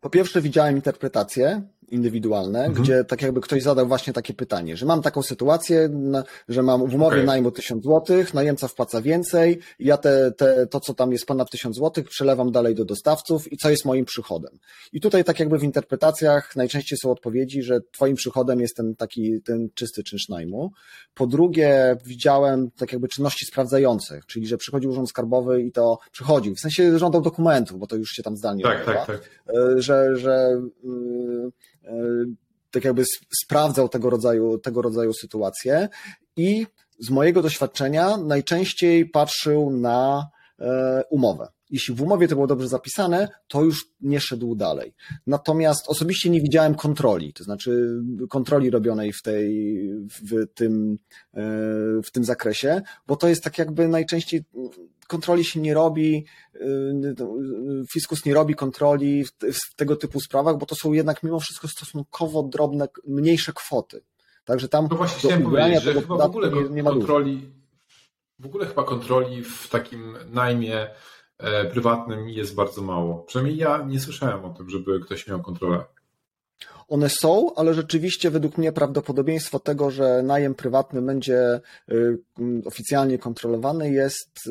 Po pierwsze widziałem interpretacje indywidualne, Mhm. gdzie tak jakby ktoś zadał właśnie takie pytanie, że mam taką sytuację, że mam w umowie Okej. najmu 1000 zł, najemca wpłaca więcej, ja te, te, to, co tam jest ponad 1000 zł, przelewam dalej do dostawców i co jest moim przychodem. I tutaj tak jakby w interpretacjach najczęściej są odpowiedzi, że twoim przychodem jest ten taki, ten czysty czynsz najmu. Po drugie widziałem tak jakby czynności sprawdzające, czyli że przychodził urząd skarbowy i to przychodził, w sensie żądał dokumentów, bo to już się tam zdalnie Tak, odbywa tak, tak. e, że, że y, y, tak jakby sprawdzał tego rodzaju, tego rodzaju sytuacje i z mojego doświadczenia najczęściej patrzył na e, umowę. Jeśli w umowie to było dobrze zapisane, to już nie szedł dalej. Natomiast osobiście nie widziałem kontroli, to znaczy kontroli robionej w tej, w tym, e, w tym zakresie, bo to jest tak jakby najczęściej kontroli się nie robi, y, fiskus nie robi kontroli w, w tego typu sprawach, bo to są jednak mimo wszystko stosunkowo drobne, mniejsze kwoty. Także tam No właśnie chciałem powiedzieć, że chyba w ogóle nie, nie ma dużo. kontroli, w ogóle chyba kontroli w takim najmie e, prywatnym jest bardzo mało. Przynajmniej ja nie słyszałem o tym, żeby ktoś miał kontrolę. One są, ale rzeczywiście według mnie prawdopodobieństwo tego, że najem prywatny będzie y, oficjalnie kontrolowany jest y,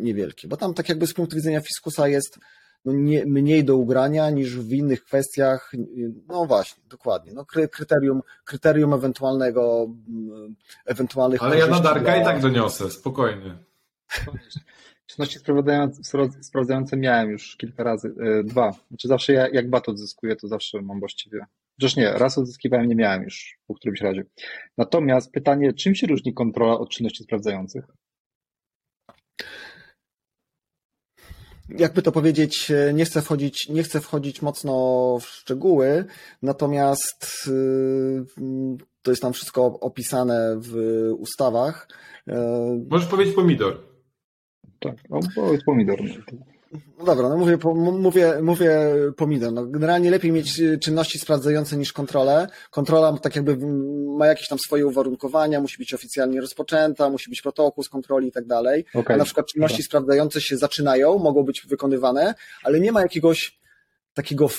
niewielkie, bo tam tak jakby z punktu widzenia fiskusa jest no nie, mniej do ugrania niż w innych kwestiach. y, No właśnie, dokładnie. No, kry- kryterium, kryterium ewentualnego, ewentualnych Ale ja na Darka dla- i tak doniosę, spokojnie. Czynności sprawdzające, sprawdzające miałem już kilka razy, e, dwa. Znaczy zawsze ja, jak bat odzyskuję, to zawsze mam właściwie. Chociaż nie, raz odzyskiwałem, nie miałem już po którymś razie. Natomiast pytanie, czym się różni kontrola od czynności sprawdzających? jakby to powiedzieć, nie chcę wchodzić, nie chcę wchodzić mocno w szczegóły, natomiast y, to jest tam wszystko opisane w ustawach. Możesz powiedzieć pomidor. Tak, no, powiedz pomidor. No dobra, no mówię, mówię, mówię pomidor. No generalnie lepiej mieć y, czynności sprawdzające niż kontrolę. Kontrola tak jakby ma jakieś tam swoje uwarunkowania, musi być oficjalnie rozpoczęta, musi być protokół z kontroli i tak dalej. Okay. A na przykład czynności sprawdzające się zaczynają, mogą być wykonywane, ale nie ma jakiegoś takiego y,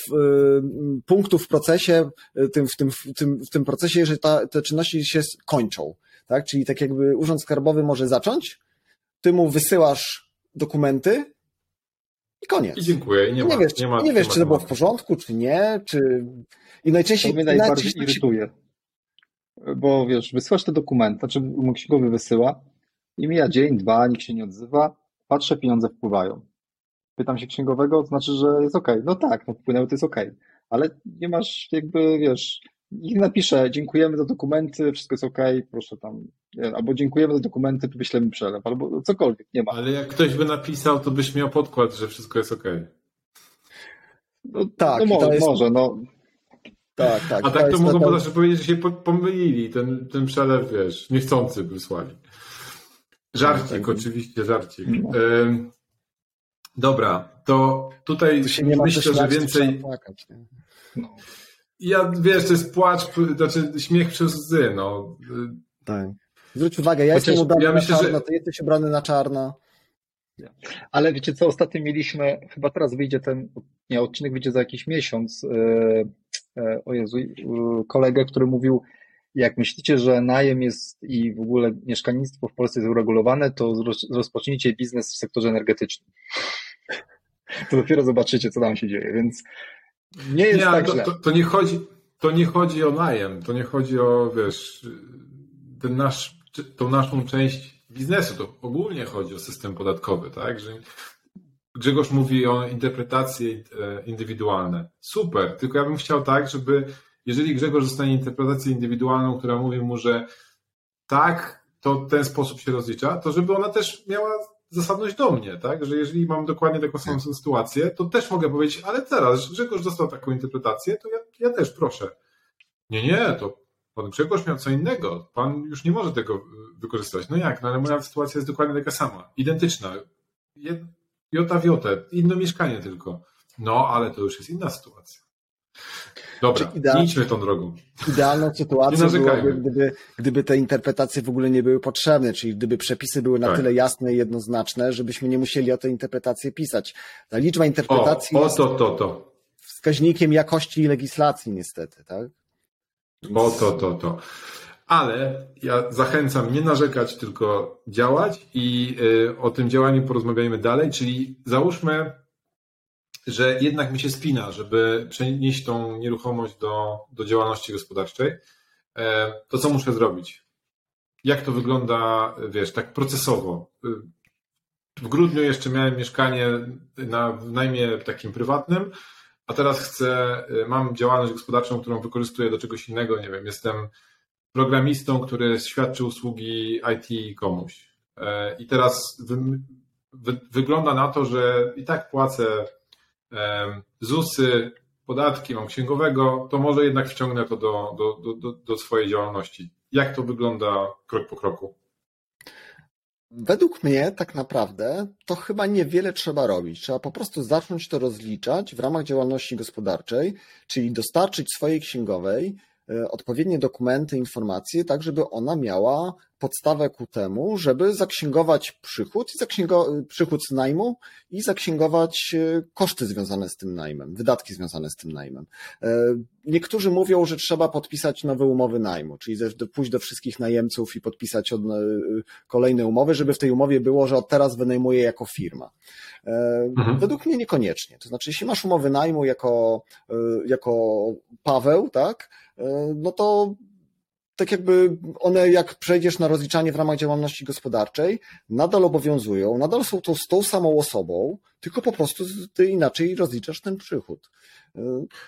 punktu w procesie, y, tym, w, tym, w, tym, w tym procesie, że ta, te czynności się kończą. Tak? Czyli tak jakby Urząd Skarbowy może zacząć, ty mu wysyłasz dokumenty, i koniec. I dziękuję. nie, nie ma, wiesz, nie, ma, nie wiesz, czy to było w porządku, czy nie, czy... I najczęściej... To mnie najbardziej najczęściej... irytuje. Bo wiesz, wysyłasz te dokumenty, znaczy księgowy wysyła i mija dzień, dwa, nikt się nie odzywa, patrzę, pieniądze wpływają. Pytam się księgowego, to znaczy, że jest ok. No tak, no wpłynęły, to jest ok. Ale nie masz jakby, wiesz, nikt napisze, dziękujemy za dokumenty, wszystko jest ok, proszę tam, albo dziękujemy za dokumenty, wyślemy przelew, albo cokolwiek, nie ma. Ale jak ktoś by napisał, to byś miał podkład, że wszystko jest ok. No tak, no może, jest... może, no. Tak, tak. A tak to, to mogą po prostu powiedzieć, że się pomylili, ten, ten przelew, wiesz, niechcący wysłali. Żarcik, no, tak. oczywiście, żarcik. No. dobra, to tutaj to myślę, że więcej... Płakać, no ja wiesz, to jest płacz, znaczy śmiech przez łzy, no. Tak. Zwróć uwagę, ja Chociaż jestem ubrany ja myślę, na czarno, że... ty jesteś ubrany na czarno. Ale wiecie co, ostatnio mieliśmy, chyba teraz wyjdzie ten, nie, odcinek wyjdzie za jakiś miesiąc, e, e, o Jezu, kolegę, który mówił, jak myślicie, że najem jest i w ogóle mieszkalnictwo w Polsce jest uregulowane, to rozpocznijcie biznes w sektorze energetycznym. To dopiero zobaczycie, co tam się dzieje, więc nie jest nie, tak to, to, to, nie chodzi, to nie chodzi o najem, to nie chodzi o, wiesz, ten nasz, tą naszą część biznesu, to ogólnie chodzi o system podatkowy, tak, że Grzegorz mówi o interpretacje e, indywidualne. Super, tylko ja bym chciał tak, żeby jeżeli Grzegorz dostanie interpretację indywidualną, która mówi mu, że tak, to ten sposób się rozlicza, to żeby ona też miała zasadność do mnie, tak? Że jeżeli mam dokładnie taką samą tak. sytuację, to też mogę powiedzieć, ale teraz, Grzegorz dostał taką interpretację, to ja, ja też proszę. Nie, nie, to pan Grzegorz miał co innego. Pan już nie może tego wykorzystać. No jak? No ale moja sytuacja jest dokładnie taka sama. Identyczna. Jota w jotę. Inne mieszkanie tylko. No, ale to już jest inna sytuacja. Dobra, idea... idźmy tą drogą. Idealną sytuacją byłoby, gdyby, gdyby te interpretacje w ogóle nie były potrzebne, czyli gdyby przepisy były na tak. tyle jasne i jednoznaczne, żebyśmy nie musieli o te interpretacje pisać. Ta liczba interpretacji o, o to, to, to. wskaźnikiem jakości legislacji niestety, tak? O to, to, to. Ale ja zachęcam nie narzekać, tylko działać i y, o tym działaniu porozmawiajmy dalej, czyli załóżmy, że jednak mi się spina, żeby przenieść tą nieruchomość do, do działalności gospodarczej, e, to co muszę zrobić? Jak to wygląda, wiesz, tak procesowo? W grudniu jeszcze miałem mieszkanie na w najmie takim prywatnym, a teraz chcę, mam działalność gospodarczą, którą wykorzystuję do czegoś innego, nie wiem, jestem programistą, który świadczy usługi IT komuś. E, I teraz wy, wy, wygląda na to, że i tak płacę ZUSy, podatki, mam księgowego, to może jednak wciągnę to do, do, do, do swojej działalności. Jak to wygląda krok po kroku? Według mnie tak naprawdę to chyba niewiele trzeba robić. Trzeba po prostu zacząć to rozliczać w ramach działalności gospodarczej, czyli dostarczyć swojej księgowej E, odpowiednie dokumenty, informacje, tak żeby ona miała podstawę ku temu, żeby zaksięgować przychód, i zaksięgo, przychód z najmu i zaksięgować e, koszty związane z tym najmem, wydatki związane z tym najmem. E, niektórzy mówią, że trzeba podpisać nowe umowy najmu, czyli pójść do wszystkich najemców i podpisać kolejne umowy, żeby w tej umowie było, że od teraz wynajmuję jako firma. Mhm. Według mnie niekoniecznie. To znaczy, jeśli masz umowy najmu jako, jako Paweł, tak, no to tak jakby one, jak przejdziesz na rozliczanie w ramach działalności gospodarczej, nadal obowiązują, nadal są to z tą samą osobą, tylko po prostu ty inaczej rozliczasz ten przychód.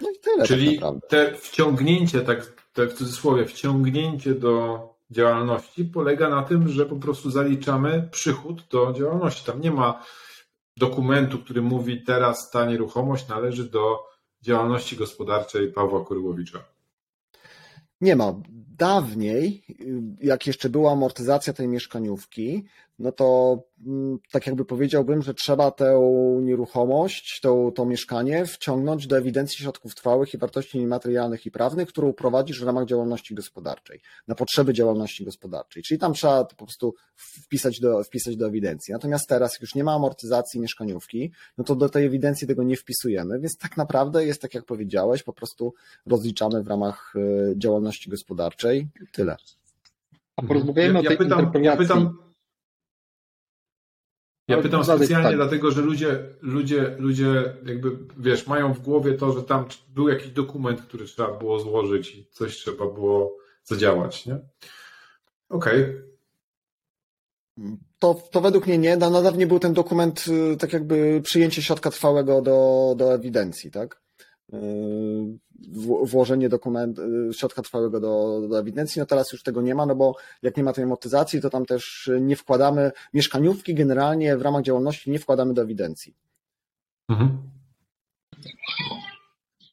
No i tyle Czyli tak te wciągnięcie, tak, tak w cudzysłowie, wciągnięcie do działalności polega na tym, że po prostu zaliczamy przychód do działalności. Tam nie ma dokumentu, który mówi teraz ta nieruchomość należy do działalności gospodarczej Pawła Kurłowicza. Nie ma. Dawniej, jak jeszcze była amortyzacja tej mieszkaniówki, no to mm, tak jakby powiedziałbym, że trzeba tę nieruchomość, to, to mieszkanie wciągnąć do ewidencji środków trwałych i wartości niematerialnych i prawnych, którą prowadzisz w ramach działalności gospodarczej, na potrzeby działalności gospodarczej. Czyli tam trzeba to po prostu wpisać do, wpisać do ewidencji. Natomiast teraz już nie ma amortyzacji mieszkaniówki, no to do tej ewidencji tego nie wpisujemy, więc tak naprawdę jest tak jak powiedziałeś, po prostu rozliczamy w ramach e, działalności gospodarczej. Tyle. A porozmawiajmy ja, o tej ja pytam, interpelacji. Ja pytam, ja pytam specjalnie pytanie. dlatego, że ludzie, ludzie, ludzie jakby, wiesz, mają w głowie to, że tam był jakiś dokument, który trzeba było złożyć i coś trzeba było zadziałać, nie? Okej. To, to według mnie nie. Na na dawniej był ten dokument, y, tak jakby przyjęcie środka trwałego do, do ewidencji, tak? Y, Włożenie dokument, y, środka trwałego do, do ewidencji. No teraz już tego nie ma, no bo jak nie ma tej amortyzacji, to tam też nie wkładamy, mieszkaniówki generalnie w ramach działalności nie wkładamy do ewidencji. Mhm.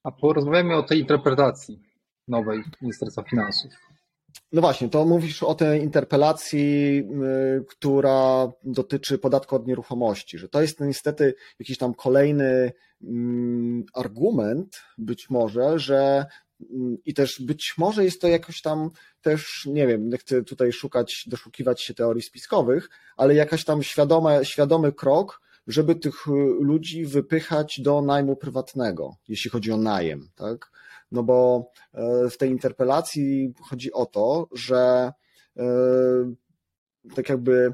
A porozmawiajmy o tej interpretacji nowej Ministerstwa Finansów. No właśnie, to mówisz o tej interpelacji, y, która dotyczy podatku od nieruchomości, że to jest niestety jakiś tam kolejny mm, argument, być może, że mm, i też być może jest to jakoś tam też, nie wiem, nie chcę tutaj szukać, doszukiwać się teorii spiskowych, ale jakaś tam świadome, świadomy krok, żeby tych y, ludzi wypychać do najmu prywatnego, jeśli chodzi o najem, tak? No bo e, w tej interpelacji chodzi o to, że e, tak jakby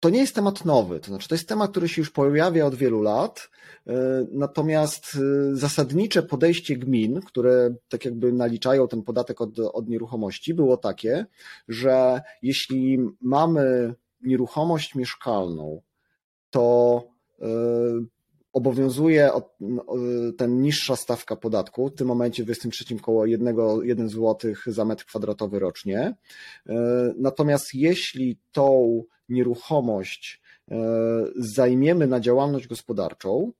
to nie jest temat nowy, to znaczy to jest temat, który się już pojawia od wielu lat, e, natomiast zasadnicze podejście gmin, które tak jakby naliczają ten podatek od, od nieruchomości, było takie, że jeśli mamy nieruchomość mieszkalną, to obowiązuje ten niższa stawka podatku, w tym momencie w 23 koło 1, 1 zł za metr kwadratowy rocznie. E, Natomiast jeśli tą nieruchomość e, zajmiemy na działalność gospodarczą,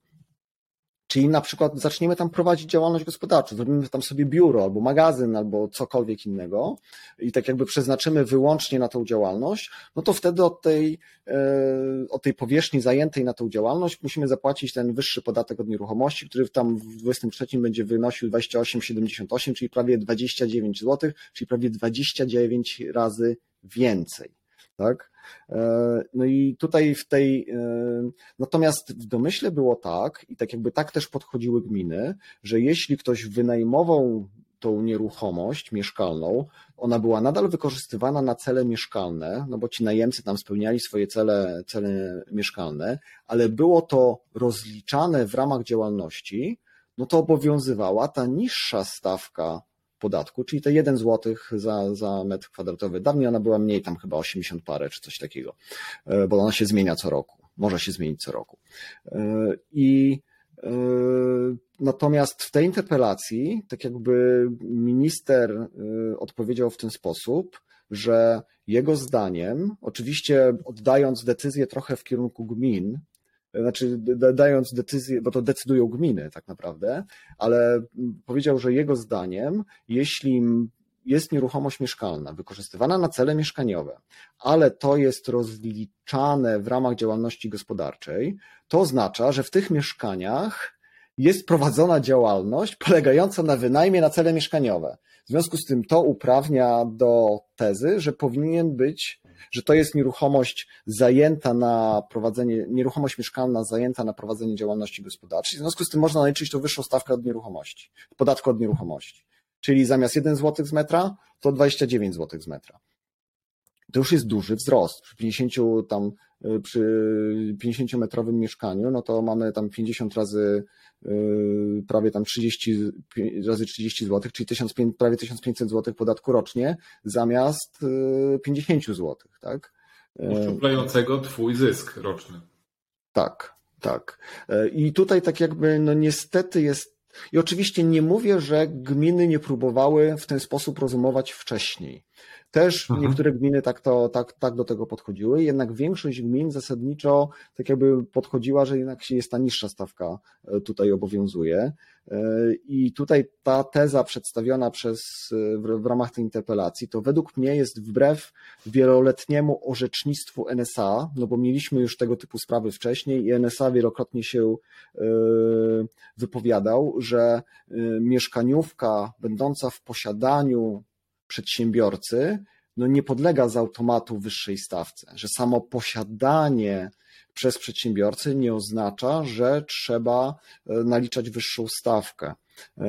Czyli na przykład zaczniemy tam prowadzić działalność gospodarczą, zrobimy tam sobie biuro albo magazyn albo cokolwiek innego i tak jakby przeznaczymy wyłącznie na tą działalność, no to wtedy od tej, e, od tej powierzchni zajętej na tą działalność musimy zapłacić ten wyższy podatek od nieruchomości, który tam w 23 będzie wynosił 28,78, czyli prawie 29 zł, czyli prawie 29 razy więcej. Tak? E, No i tutaj w tej, e, natomiast w domyśle było tak, i tak jakby tak też podchodziły gminy, że jeśli ktoś wynajmował tą nieruchomość mieszkalną, ona była nadal wykorzystywana na cele mieszkalne, no bo ci najemcy tam spełniali swoje cele, cele mieszkalne, ale było to rozliczane w ramach działalności, no to obowiązywała ta niższa stawka podatku, czyli te 1 zł za, za metr kwadratowy. Dawniej ona była mniej, tam chyba 80 parę czy coś takiego, e, bo ona się zmienia co roku. Może się zmienić co roku. E, I e, natomiast w tej interpelacji, tak jakby minister odpowiedział w ten sposób, że jego zdaniem, oczywiście oddając decyzję trochę w kierunku gmin, znaczy dając decyzję, bo to decydują gminy tak naprawdę, ale powiedział, że jego zdaniem, jeśli jest nieruchomość mieszkalna wykorzystywana na cele mieszkaniowe, ale to jest rozliczane w ramach działalności gospodarczej, to oznacza, że w tych mieszkaniach jest prowadzona działalność polegająca na wynajmie na cele mieszkaniowe. W związku z tym to uprawnia do tezy, że powinien być, że to jest nieruchomość zajęta na prowadzenie, nieruchomość mieszkalna zajęta na prowadzenie działalności gospodarczej. W związku z tym można naliczyć tą wyższą stawkę od nieruchomości, podatku od nieruchomości. Czyli zamiast 1 zł z metra, to 29 zł z metra. To już jest duży wzrost. Przy 50 tam, y, przy 50-metrowym mieszkaniu, no to mamy tam 50 razy y, prawie tam 30 razy 30 zł, czyli 1500, prawie 1500 zł podatku rocznie zamiast 50 zł, tak? Uszczuplającego twój zysk roczny. Tak, tak. I tutaj tak jakby, no niestety jest i oczywiście nie mówię, że gminy nie próbowały w ten sposób rozumować wcześniej. Też mhm. niektóre gminy tak, to, tak, tak do tego podchodziły, jednak większość gmin zasadniczo tak jakby podchodziła, że jednak jest ta niższa stawka e, tutaj obowiązuje. E, I tutaj ta teza przedstawiona przez, e, w, w ramach tej interpelacji, to według mnie jest wbrew wieloletniemu orzecznictwu NSA, no bo mieliśmy już tego typu sprawy wcześniej i NSA wielokrotnie się wypowiadał, że mieszkaniówka będąca w posiadaniu przedsiębiorcy no nie podlega z automatu wyższej stawce, że samo posiadanie przez przedsiębiorcę nie oznacza, że trzeba e, naliczać wyższą stawkę. E,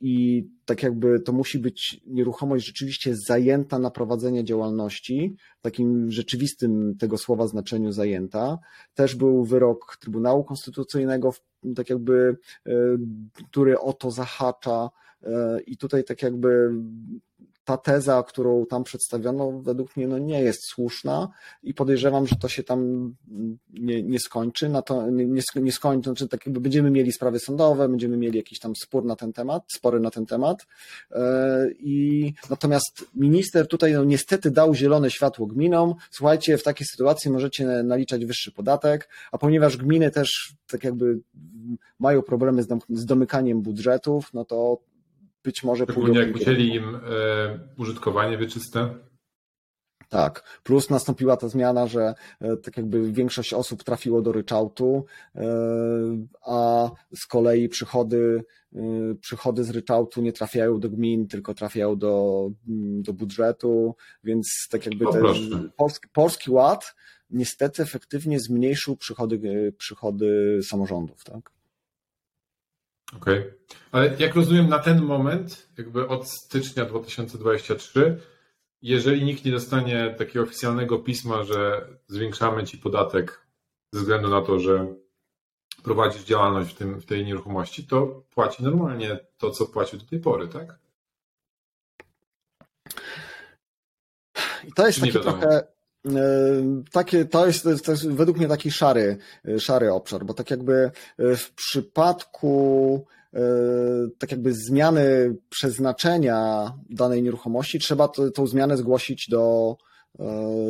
I tak jakby to musi być nieruchomość rzeczywiście zajęta na prowadzenie działalności, w takim rzeczywistym tego słowa znaczeniu zajęta. Też był wyrok Trybunału Konstytucyjnego, tak jakby, e, który o to zahacza. I tutaj tak jakby ta teza, którą tam przedstawiono, według mnie no nie jest słuszna i podejrzewam, że to się tam nie, nie skończy. Na to, nie, nie skończy, znaczy tak jakby będziemy mieli sprawy sądowe, będziemy mieli jakiś tam spór na ten temat, spory na ten temat. E, I natomiast minister tutaj no, niestety dał zielone światło gminom. Słuchajcie, w takiej sytuacji możecie naliczać wyższy podatek, a ponieważ gminy też tak jakby mają problemy z domykaniem budżetów, no to być może Szczególnie jak musieli im e, użytkowanie wieczyste. Tak, plus nastąpiła ta zmiana, że e, tak jakby większość osób trafiło do ryczałtu, e, a z kolei przychody, e, przychody z ryczałtu nie trafiają do gmin, tylko trafiają do, mm, do budżetu, więc tak jakby ten polski, polski ład niestety efektywnie zmniejszył przychody, przychody samorządów. Tak? Okej. Okay. Ale jak rozumiem, na ten moment, jakby od stycznia 2023, jeżeli nikt nie dostanie takiego oficjalnego pisma, że zwiększamy ci podatek ze względu na to, że prowadzisz działalność w, tym, w tej nieruchomości, to płaci normalnie to, co płacił do tej pory, tak? I to jest taki trochę. E, takie, to jest, to jest według mnie taki szary, szary obszar, bo tak jakby e, w przypadku e, tak jakby zmiany przeznaczenia danej nieruchomości trzeba to, tą zmianę zgłosić do,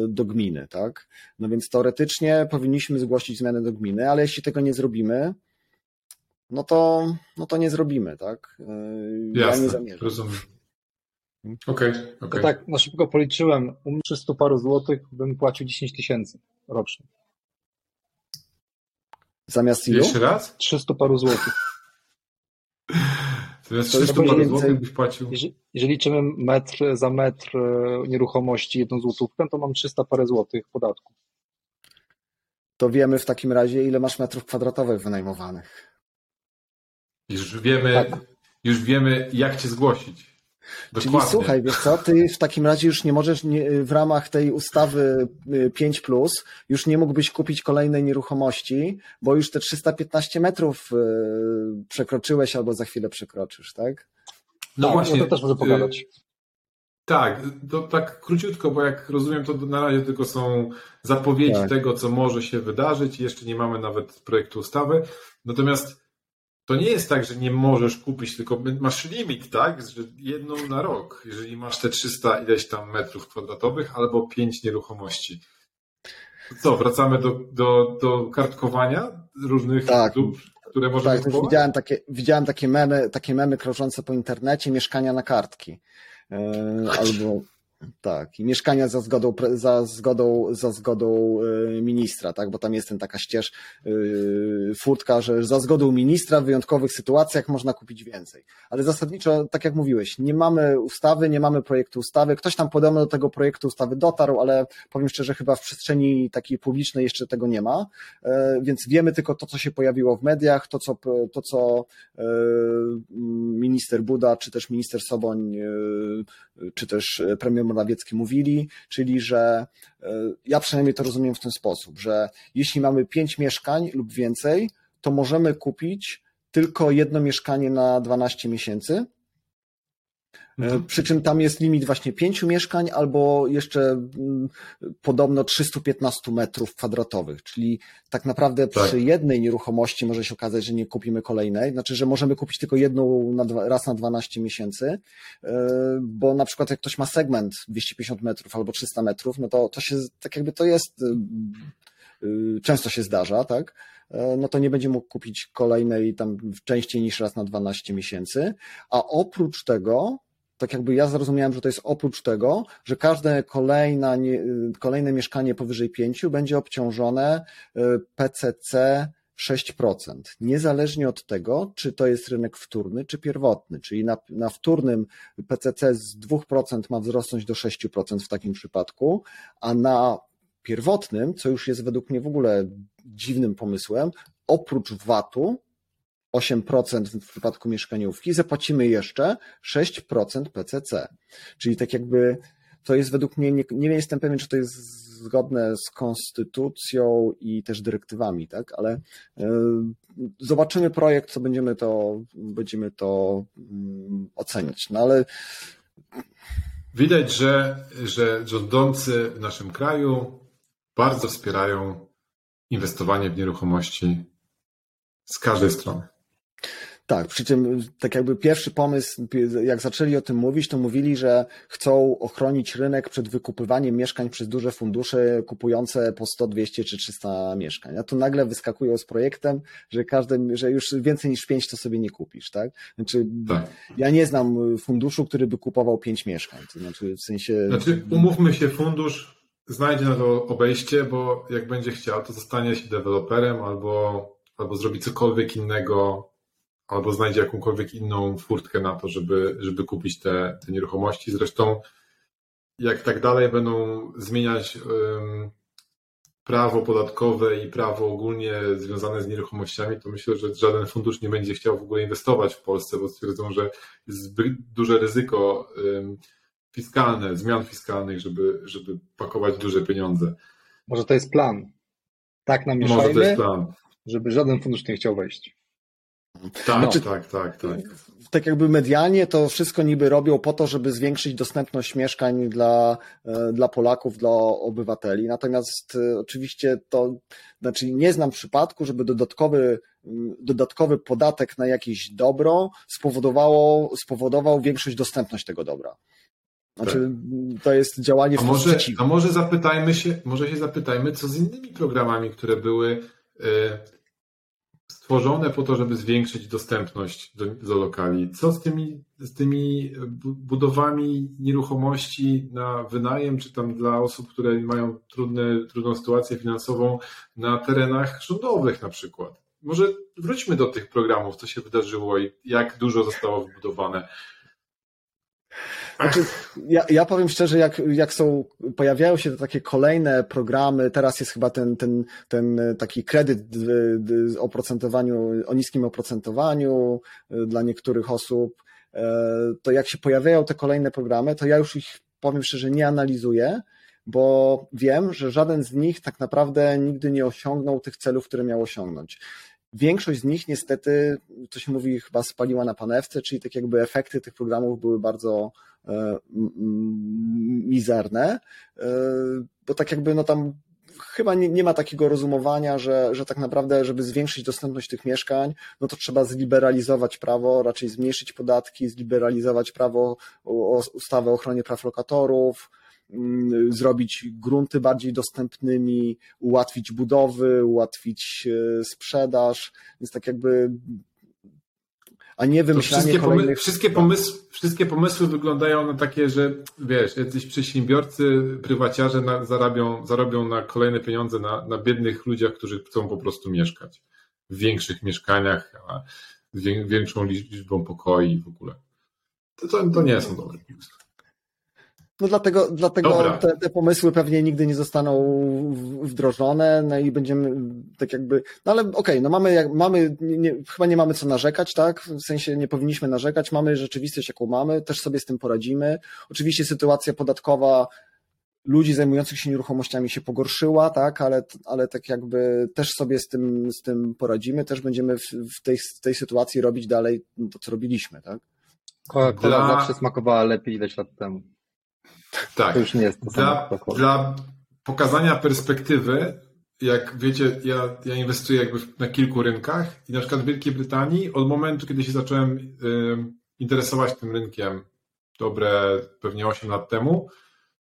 do gminy, tak? No więc teoretycznie powinniśmy zgłosić zmianę do gminy, ale jeśli tego nie zrobimy, no to, no to nie zrobimy, tak? Jasne, ja nie zamierzam. Rozumiem. Okej, okay, okay. tak na szybko policzyłem, u mnie 300 paru złotych bym płacił 10 tysięcy rocznie. Zamiast ilu? Jeszcze raz? 300 paru złotych. Zamiast 300 paru złotych byś płacił? Jeżeli, jeżeli liczymy metr za metr e, nieruchomości, jedną złotówkę, to mam 300 parę złotych podatku. To wiemy w takim razie, ile masz metrów kwadratowych wynajmowanych. Już wiemy, tak. już wiemy jak cię zgłosić. Dokładnie. Czyli słuchaj, wiesz co, ty w takim razie już nie możesz nie, w ramach tej ustawy 5 y, plus już nie mógłbyś kupić kolejnej nieruchomości, bo już te 315 metrów y, przekroczyłeś albo za chwilę przekroczysz, tak? No tak, właśnie. No to też może pogadać. Y, tak, to tak króciutko, bo jak rozumiem, to na razie tylko są zapowiedzi tak. tego, co może się wydarzyć. Jeszcze nie mamy nawet projektu ustawy. Natomiast to nie jest tak, że nie możesz kupić, tylko masz limit, tak? Że jedną na rok, jeżeli masz te 300 ileś tam metrów kwadratowych albo 5 nieruchomości. co, wracamy do, do, do kartkowania różnych tak. dóbr, które można tak, kupować? Widziałem takie, widziałem takie memy, takie memy krążące po internecie, mieszkania na kartki. Yy, albo tak, i mieszkania za zgodą, za zgodą, za zgodą y, ministra, tak, bo tam jest ten taka ścież, yy, furtka, że za zgodą ministra w wyjątkowych sytuacjach można kupić więcej. Ale zasadniczo, tak jak mówiłeś, nie mamy ustawy, nie mamy projektu ustawy. Ktoś tam podobno do tego projektu ustawy dotarł, ale powiem szczerze, chyba w przestrzeni takiej publicznej jeszcze tego nie ma, yy, więc wiemy tylko to, co się pojawiło w mediach, to, co, to, co yy, minister Buda, czy też minister Soboń czy też premier Morawiecki mówili, czyli że ja przynajmniej to rozumiem w ten sposób, że jeśli mamy pięć mieszkań lub więcej, to możemy kupić tylko jedno mieszkanie na 12 miesięcy, E, mhm. Przy czym tam jest limit właśnie pięciu mieszkań albo jeszcze mm, podobno 315 metrów kwadratowych, czyli tak naprawdę tak. przy jednej nieruchomości może się okazać, że nie kupimy kolejnej, znaczy, że możemy kupić tylko jedną na dwa, raz na 12 miesięcy, e, bo na przykład jak ktoś ma segment 250 metrów albo 300 metrów, no to to się, tak jakby to jest, często się zdarza, tak? E, no to nie będzie mógł kupić kolejnej tam częściej niż raz na 12 miesięcy, a oprócz tego tak jakby ja zrozumiałem, że to jest oprócz tego, że każde kolejna, kolejne mieszkanie powyżej 5 będzie obciążone y, PCC 6%, niezależnie od tego, czy to jest rynek wtórny, czy pierwotny. Czyli na, na wtórnym PCC z 2% ma wzrosnąć do 6% w takim przypadku, a na pierwotnym, co już jest według mnie w ogóle dziwnym pomysłem, oprócz VAT-u 8% w przypadku mieszkaniówki, zapłacimy jeszcze 6% PCC. Czyli tak jakby to jest według mnie, nie, nie jestem pewien, czy to jest zgodne z konstytucją i też dyrektywami, tak, ale y, zobaczymy projekt, co będziemy to, będziemy to y, oceniać. No ale Widać, że, że rządzący w naszym kraju bardzo wspierają inwestowanie w nieruchomości z każdej strony. Tak, przy czym tak jakby pierwszy pomysł, jak zaczęli o tym mówić, to mówili, że chcą ochronić rynek przed wykupywaniem mieszkań przez duże fundusze kupujące po 100, 200 czy 300 mieszkań. A tu nagle wyskakują z projektem, że każdy, że już więcej niż 5 to sobie nie kupisz, tak? Znaczy, tak. ja nie znam funduszu, który by kupował 5 mieszkań. To znaczy, w sensie. Znaczy, umówmy się, fundusz znajdzie na to obejście, bo jak będzie chciał, to zostanie się deweloperem albo, albo zrobi cokolwiek innego albo znajdzie jakąkolwiek inną furtkę na to, żeby, żeby kupić te, te nieruchomości. Zresztą, jak tak dalej będą zmieniać prawo podatkowe i prawo ogólnie związane z nieruchomościami, to myślę, że żaden fundusz nie będzie chciał w ogóle inwestować w Polsce, bo stwierdzą, że jest zbyt duże ryzyko fiskalne, zmian fiskalnych, żeby, żeby pakować duże pieniądze. Może to jest plan. Tak namieszajmy, Może to jest plan. żeby żaden fundusz nie chciał wejść. Tak, znaczy, tak, tak, tak. Tak jakby medialnie to wszystko niby robią po to, żeby zwiększyć dostępność mieszkań dla, e, dla Polaków, dla obywateli. Natomiast e, oczywiście to, znaczy nie znam przypadku, żeby dodatkowy, dodatkowy podatek na jakieś dobro spowodowało, spowodował większość dostępność tego dobra. Znaczy, tak. to jest działanie w może, a może zapytajmy się, może się zapytajmy, co z innymi programami, które były y, stworzone po to, żeby zwiększyć dostępność do, do lokali. Co z tymi, z tymi budowami nieruchomości na wynajem, czy tam dla osób, które mają trudne, trudną sytuację finansową na terenach rządowych na przykład? Może wróćmy do tych programów, co się wydarzyło i jak dużo zostało wybudowane. Znaczy, ja, ja powiem szczerze, jak, jak są, pojawiają się takie kolejne programy, teraz jest chyba ten, ten, ten taki kredyt o oprocentowaniu, o niskim oprocentowaniu y, dla niektórych osób, e, to jak się pojawiają te kolejne programy, to ja już ich, powiem szczerze, nie analizuję, bo wiem, że żaden z nich tak naprawdę nigdy nie osiągnął tych celów, które miał osiągnąć. Większość z nich niestety, to się mówi, chyba spaliła na panewce, czyli tak jakby efekty tych programów były bardzo e, mizerne, e, bo tak jakby no tam chyba nie, nie, ma takiego rozumowania, że, że tak naprawdę, żeby zwiększyć dostępność tych mieszkań, no to trzeba zliberalizować prawo, raczej zmniejszyć podatki, zliberalizować prawo, ustawę o ochronie praw lokatorów, zrobić grunty bardziej dostępnymi, ułatwić budowy, ułatwić e, sprzedaż, więc tak jakby a nie wymyślanie wszystkie kolejnych... wszystkie, pomysły, wszystkie pomysły wyglądają na takie, że wiesz, jacyś przedsiębiorcy, prywaciarze na, zarabią, zarobią na kolejne pieniądze na, na biednych ludziach, którzy chcą po prostu mieszkać w większych mieszkaniach, a z większą liczbą pokoi w ogóle. To, to, to nie są dobre pomysły. No dlatego, dlatego Dobra. te, te pomysły pewnie nigdy nie zostaną wdrożone, no i będziemy tak jakby, no ale okej, no mamy, jak, mamy nie, nie, chyba nie mamy co narzekać, tak? W sensie nie powinniśmy narzekać, mamy rzeczywistość jaką mamy, też sobie z tym poradzimy. Oczywiście sytuacja podatkowa ludzi zajmujących się nieruchomościami się pogorszyła, tak, ale, ale tak jakby też sobie z tym, z tym poradzimy, też będziemy w, w, tej, w tej sytuacji robić dalej to, co robiliśmy, tak? Coca-Cola Dla- zawsze smakowała lepiej ileś lat temu. Tak. To już nie jest to Dla, dla pokazania perspektywy, jak wiecie, ja, ja inwestuję jakby na kilku rynkach i na przykład w Wielkiej Brytanii od momentu, kiedy się zacząłem y, interesować tym rynkiem dobre pewnie 8 lat temu,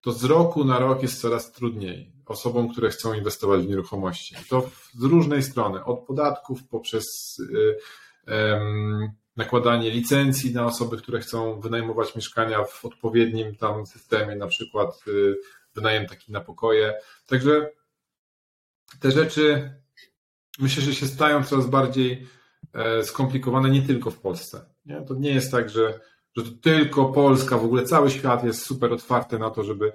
to z roku na rok jest coraz trudniej osobom, które chcą inwestować w nieruchomości. To w- z różnej strony, od podatków poprzez y, em, nakładanie licencji na osoby, które chcą wynajmować mieszkania w odpowiednim tam systemie, na przykład y, wynajem taki na pokoje. Także te rzeczy myślę, że się stają coraz bardziej e, skomplikowane nie tylko w Polsce. Nie? To nie jest tak, że, że to tylko Polska, w ogóle cały świat jest super otwarty na to, żeby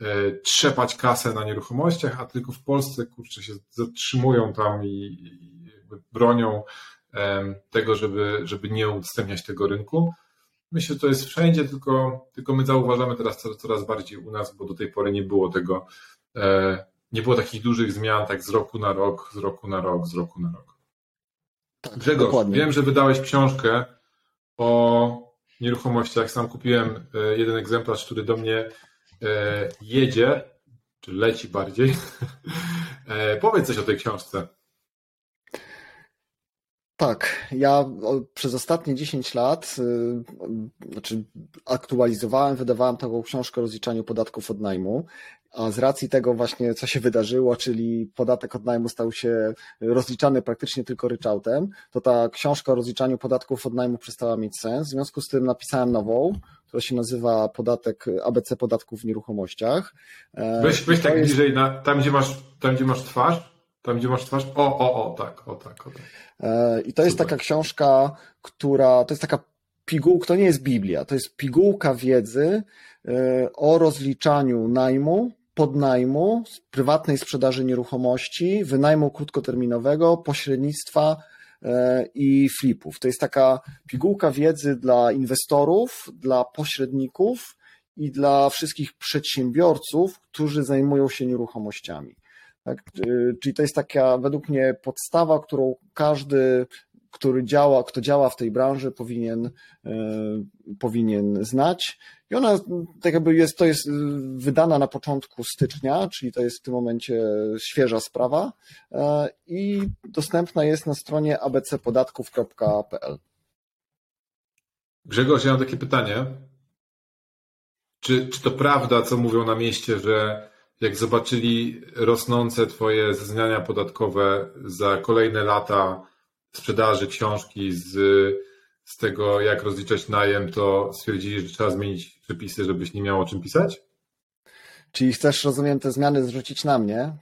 e, trzepać kasę na nieruchomościach, a tylko w Polsce kurczę się zatrzymują tam i, i bronią tego, żeby, żeby nie udostępniać tego rynku. Myślę, że to jest wszędzie, tylko, tylko my zauważamy teraz coraz, bardziej u nas, bo do tej pory nie było tego, e, nie było takich dużych zmian, tak z roku na rok, z roku na rok, z roku na rok. Tak, Grzegorz, dokładnie. wiem, że wydałeś książkę o nieruchomościach. Sam kupiłem e, jeden egzemplarz, który do mnie e, jedzie, czy leci bardziej. Powiedz coś o tej książce. Tak, ja przez ostatnie 10 lat, y, znaczy aktualizowałem, wydawałem taką książkę o rozliczaniu podatków od najmu, a z racji tego właśnie, co się wydarzyło, czyli podatek od najmu stał się rozliczany praktycznie tylko ryczałtem, to ta książka o rozliczaniu podatków od najmu przestała mieć sens. W związku z tym napisałem nową, która się nazywa podatek ABC podatków w nieruchomościach. E, Weź, weź tak jest- bliżej, na, tam, gdzie masz, tam gdzie masz twarz. Tam gdzie masz twarz. O, o, o, tak, o tak, o tak. E, I to jest Super. taka książka, która to jest taka pigułka, to nie jest Biblia, to jest pigułka wiedzy e, o rozliczaniu najmu, podnajmu, prywatnej sprzedaży nieruchomości, wynajmu krótkoterminowego, pośrednictwa e, i flipów. To jest taka pigułka wiedzy dla inwestorów, dla pośredników i dla wszystkich przedsiębiorców, którzy zajmują się nieruchomościami. Tak? Y, Czyli to jest taka według mnie podstawa, którą każdy, który działa, kto działa w tej branży, powinien, y, powinien znać. I ona tak jakby jest, to jest y, wydana na początku stycznia, czyli to jest w tym momencie świeża sprawa i dostępna jest na stronie abcpodatków.pl. Grzegorz, ja mam takie pytanie. Czy, czy to prawda, co mówią na mieście, że jak zobaczyli rosnące Twoje zeznania podatkowe za kolejne lata sprzedaży książki z, z tego, jak rozliczać najem, to stwierdzili, że trzeba zmienić przepisy, żebyś nie miał o czym pisać? Czyli chcesz, rozumiem, te zmiany zrzucić na mnie?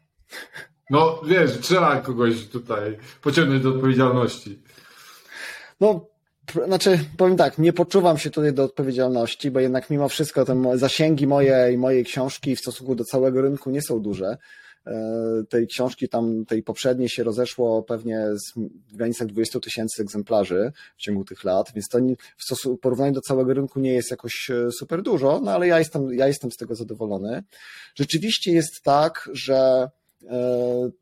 No wiesz, trzeba kogoś tutaj pociągnąć do odpowiedzialności. No, znaczy, powiem tak, nie poczuwam się tutaj do odpowiedzialności, bo jednak mimo wszystko te zasięgi moje i mojej książki w stosunku do całego rynku nie są duże. E, Tej książki tam, tej poprzedniej się rozeszło pewnie z- granicach 20 tysięcy egzemplarzy w ciągu tych lat, więc to w stosunku, porównaniu do całego rynku nie jest jakoś e, super dużo, no ale ja jestem, ja jestem z tego zadowolony. Rzeczywiście jest tak, że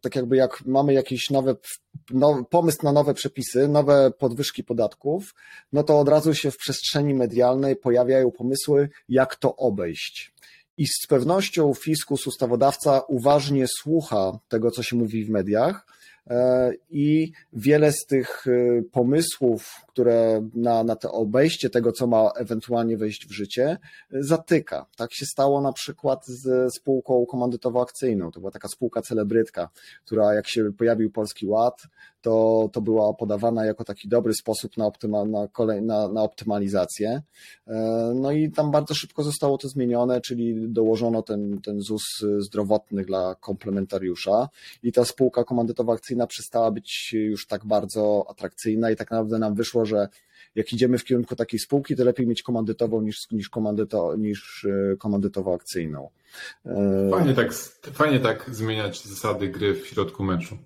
tak jakby jak mamy jakieś nowe, nowy pomysł na nowe przepisy, nowe podwyżki podatków, no to od razu się w przestrzeni medialnej pojawiają pomysły, jak to obejść. I z pewnością fiskus, ustawodawca uważnie słucha tego, co się mówi w mediach e, i wiele z tych e, pomysłów, które na, na to obejście tego, co ma ewentualnie wejść w życie, e, zatyka. Tak się stało na przykład z spółką komandytowo-akcyjną. To była taka spółka celebrytka, która jak się pojawił Polski Ład, to, to była podawana jako taki dobry sposób na, optyma, na, kolej, na, na optymalizację. E, No i tam bardzo szybko zostało to zmienione, czyli dołożono ten, ten ZUS zdrowotny dla komplementariusza i ta spółka komandytowo-akcyjna przestała być już tak bardzo atrakcyjna i tak naprawdę nam wyszło, że jak idziemy w kierunku takiej spółki, to lepiej mieć komandytową niż, niż, komandyto, niż komandytowo-akcyjną. Fajnie tak, fajnie tak zmieniać zasady gry w środku meczu.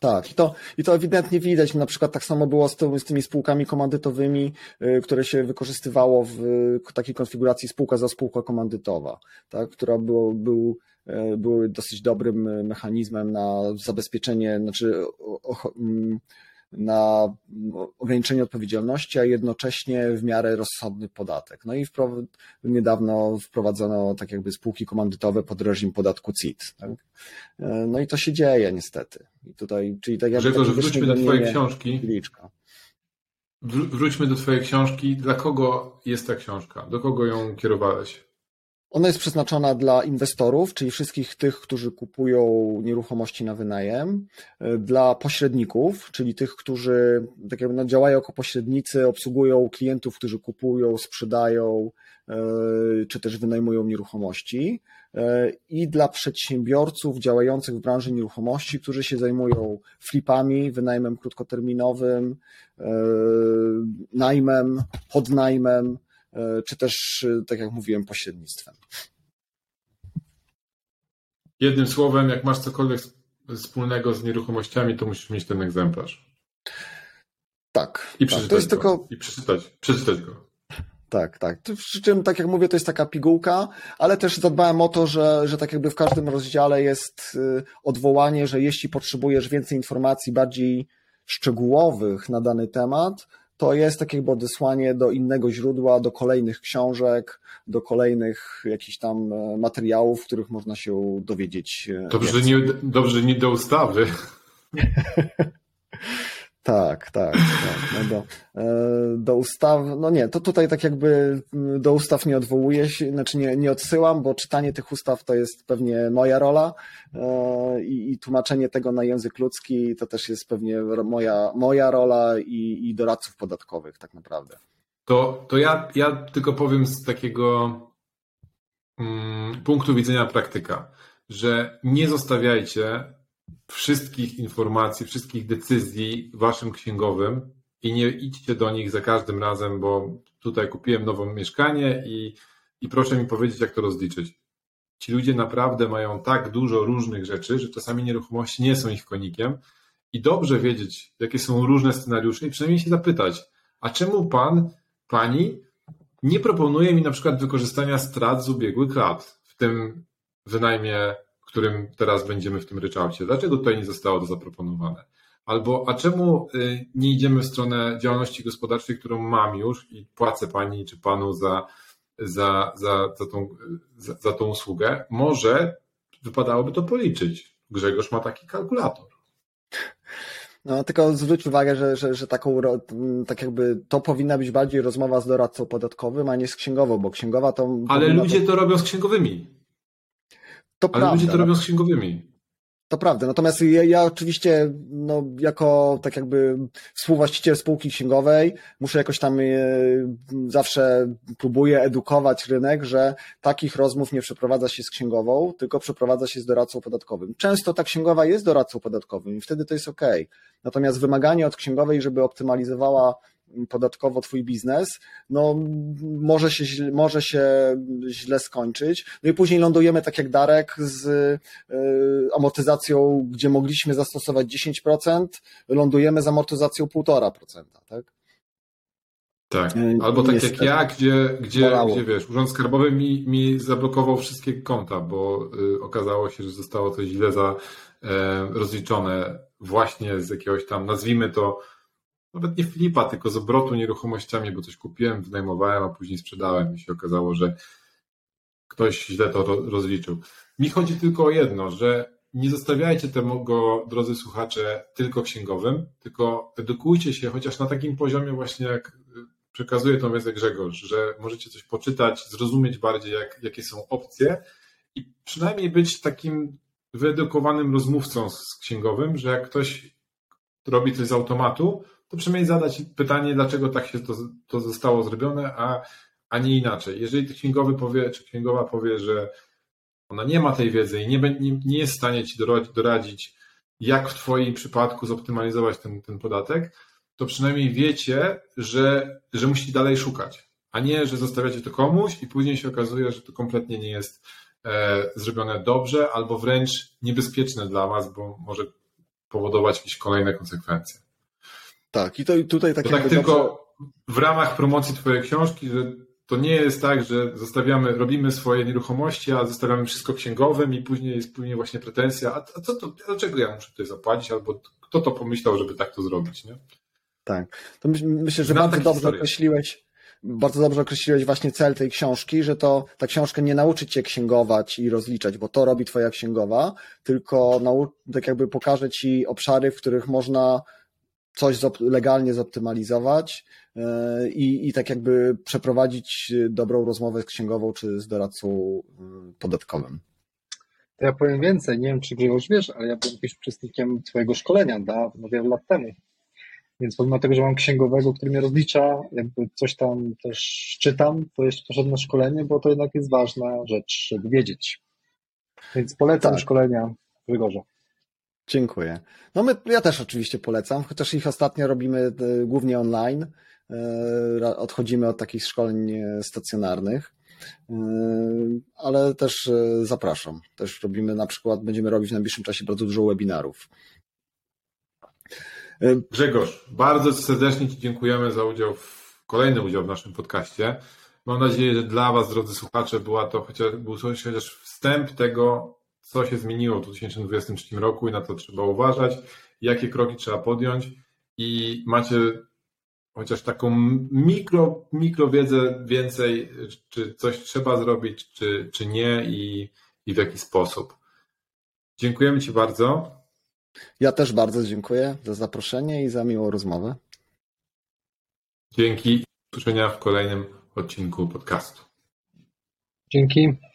Tak, i to, i to ewidentnie widać. Na przykład tak samo było z, to, z tymi spółkami komandytowymi, y, które się wykorzystywało w takiej konfiguracji spółka za spółka komandytowa, tak, która było, był, y, były dosyć dobrym mechanizmem na zabezpieczenie, znaczy mm, na ograniczenie odpowiedzialności, a jednocześnie w miarę rozsądny podatek. No i niedawno wprowadzono tak jakby spółki komandytowe pod reżim podatku CIT. Tak? No i to się dzieje niestety. I tutaj, czyli tak jakby Grzegorz, wróćmy do Twojej książki. Liczka. Wróćmy do Twojej książki. Dla kogo jest ta książka? Do kogo ją kierowałeś? Ona jest przeznaczona dla inwestorów, czyli wszystkich tych, którzy kupują nieruchomości na wynajem, e, dla pośredników, czyli tych, którzy tak jakby no, działają jako pośrednicy, obsługują klientów, którzy kupują, sprzedają, e, czy też wynajmują nieruchomości, e, i dla przedsiębiorców działających w branży nieruchomości, którzy się zajmują flipami, wynajmem krótkoterminowym, najmem, podnajmem, czy też, e, tak jak mówiłem, pośrednictwem. Jednym słowem, jak masz cokolwiek wspólnego z nieruchomościami, to musisz mieć ten egzemplarz. Tak. I przeczytać, tak, to jest go. Tylko... I przeczytać, przeczytać go. Tak, tak. Przy czym, tak jak mówię, to jest taka pigułka, ale też zadbałem o to, że, że tak jakby w każdym rozdziale jest y, odwołanie, że jeśli potrzebujesz więcej informacji bardziej szczegółowych na dany temat, to jest takie jakby odesłanie do innego źródła, do kolejnych książek, do kolejnych jakichś tam e, materiałów, w których można się dowiedzieć. E, dobrze, nie, dobrze nie do ustawy. Tak, tak, tak. No do, e, do ustaw, no nie, to tutaj tak jakby do ustaw nie odwołuję się, znaczy nie, nie odsyłam, bo czytanie tych ustaw to jest pewnie moja rola e, i, i tłumaczenie tego na język ludzki to też jest pewnie moja, moja rola i, i doradców podatkowych tak naprawdę. To, to ja, ja tylko powiem z takiego mm, punktu widzenia praktyka, że nie zostawiajcie wszystkich informacji, wszystkich decyzji waszym księgowym i nie idźcie do nich za każdym razem, bo tutaj kupiłem nowe mieszkanie i, i proszę mi powiedzieć, jak to rozliczyć. Ci ludzie naprawdę mają tak dużo różnych rzeczy, że czasami nieruchomości nie są ich konikiem i dobrze wiedzieć, jakie są różne scenariusze i przynajmniej się zapytać, a czemu pan, pani nie proponuje mi na przykład wykorzystania strat z ubiegłych lat w tym wynajmie którym teraz będziemy w tym ryczałcie. Dlaczego tutaj nie zostało to zaproponowane? Albo, a czemu y, nie idziemy w stronę działalności gospodarczej, którą mam już i płacę pani czy panu za, za, za, za, tą, za, za tą usługę? Może wypadałoby to policzyć. Grzegorz ma taki kalkulator. No, tylko zwróć uwagę, że, że, że taką, tak jakby to powinna być bardziej rozmowa z doradcą podatkowym, a nie z księgową, bo księgowa to. Ale ludzie to... to robią z księgowymi. To Ale prawda. ludzie to robią z księgowymi. To prawda. Natomiast ja, ja, oczywiście, no, jako tak jakby współwłaściciel spółki księgowej, muszę jakoś tam e, zawsze próbuję edukować rynek, że takich rozmów nie przeprowadza się z księgową, tylko przeprowadza się z doradcą podatkowym. Często ta księgowa jest doradcą podatkowym i wtedy to jest ok. Natomiast wymaganie od księgowej, żeby optymalizowała podatkowo twój biznes, no może się, może się źle skończyć. No i później lądujemy tak jak Darek z y, amortyzacją, gdzie mogliśmy zastosować 10%, lądujemy z amortyzacją 1,5%, tak? Tak, y, albo tak jak ja, gdzie, gdzie, gdzie wiesz, Urząd Skarbowy mi, mi zablokował wszystkie konta, bo y, okazało się, że zostało to źle za, y, rozliczone właśnie z jakiegoś tam, nazwijmy to, nawet nie flipa, tylko z obrotu nieruchomościami, bo coś kupiłem, wynajmowałem, a później sprzedałem i się okazało, że ktoś źle to rozliczył. Mi chodzi tylko o jedno, że nie zostawiajcie tego, drodzy słuchacze, tylko księgowym, tylko edukujcie się chociaż na takim poziomie właśnie jak przekazuje to wiedzę Grzegorz, że możecie coś poczytać, zrozumieć bardziej jak, jakie są opcje i przynajmniej być takim wyedukowanym rozmówcą z księgowym, że jak ktoś robi coś z automatu, to przynajmniej zadać pytanie, dlaczego tak się to, to zostało zrobione, a, a nie inaczej. Jeżeli księgowy powie, czy księgowa powie, że ona nie ma tej wiedzy i nie, nie, nie jest w stanie ci doradzić, jak w Twoim przypadku zoptymalizować ten, ten podatek, to przynajmniej wiecie, że, że musicie dalej szukać, a nie, że zostawiacie to komuś i później się okazuje, że to kompletnie nie jest e, zrobione dobrze albo wręcz niebezpieczne dla Was, bo może powodować jakieś kolejne konsekwencje. Tak, i to i tutaj tak To tak jakby tylko dobrze- w ramach promocji Twojej książki, że to nie jest tak, że zostawiamy, robimy swoje nieruchomości, a zostawiamy wszystko księgowym i później jest później właśnie pretensja, a, co to, dlaczego ja muszę tutaj zapłacić, albo kto to pomyślał, żeby tak to zrobić, nie? Tak. To myśl, myślę, że Znam bardzo takie dobrze historie. określiłeś, bardzo dobrze określiłeś właśnie cel tej książki, że to ta książka nie nauczy cię księgować i rozliczać, bo to robi twoja księgowa, tylko nau, tak jakby pokaże ci obszary, w których można coś legalnie zoptymalizować yy, i, i tak jakby przeprowadzić dobrą rozmowę z księgową czy z doradcą yy, podatkowym. To ja powiem więcej, nie wiem czy Grzegorz wiesz, ale ja byłem jakimś uczestnikiem twojego szkolenia da, no wiele lat temu. Więc pomimo tego, że mam księgowego, który mnie rozlicza, jakby coś tam też czytam, to jeszcze poszedłem na szkolenie, bo to jednak jest ważna rzecz, żeby wiedzieć. Więc polecam Tak. szkolenia Grzegorza. Dziękuję. No my, ja też oczywiście polecam, chociaż ich ostatnio robimy e, głównie online. E, Odchodzimy od takich szkoleń e, stacjonarnych, ale też zapraszam. Też robimy na przykład, będziemy robić w najbliższym czasie bardzo dużo webinarów. Grzegorz, bardzo serdecznie Ci dziękujemy za udział w kolejny udział w naszym podcaście. Mam nadzieję, że dla Was, drodzy słuchacze, była to chociaż, był chociaż wstęp tego, co się zmieniło w 2023 roku i na to trzeba uważać, jakie kroki trzeba podjąć i macie chociaż taką mikro, mikro wiedzę więcej, czy coś trzeba zrobić, czy, czy nie i, i w jaki sposób. Dziękujemy Ci bardzo. Ja też bardzo dziękuję za zaproszenie i za miłą rozmowę. Dzięki. Do usłyszenia w kolejnym odcinku podcastu. Dzięki.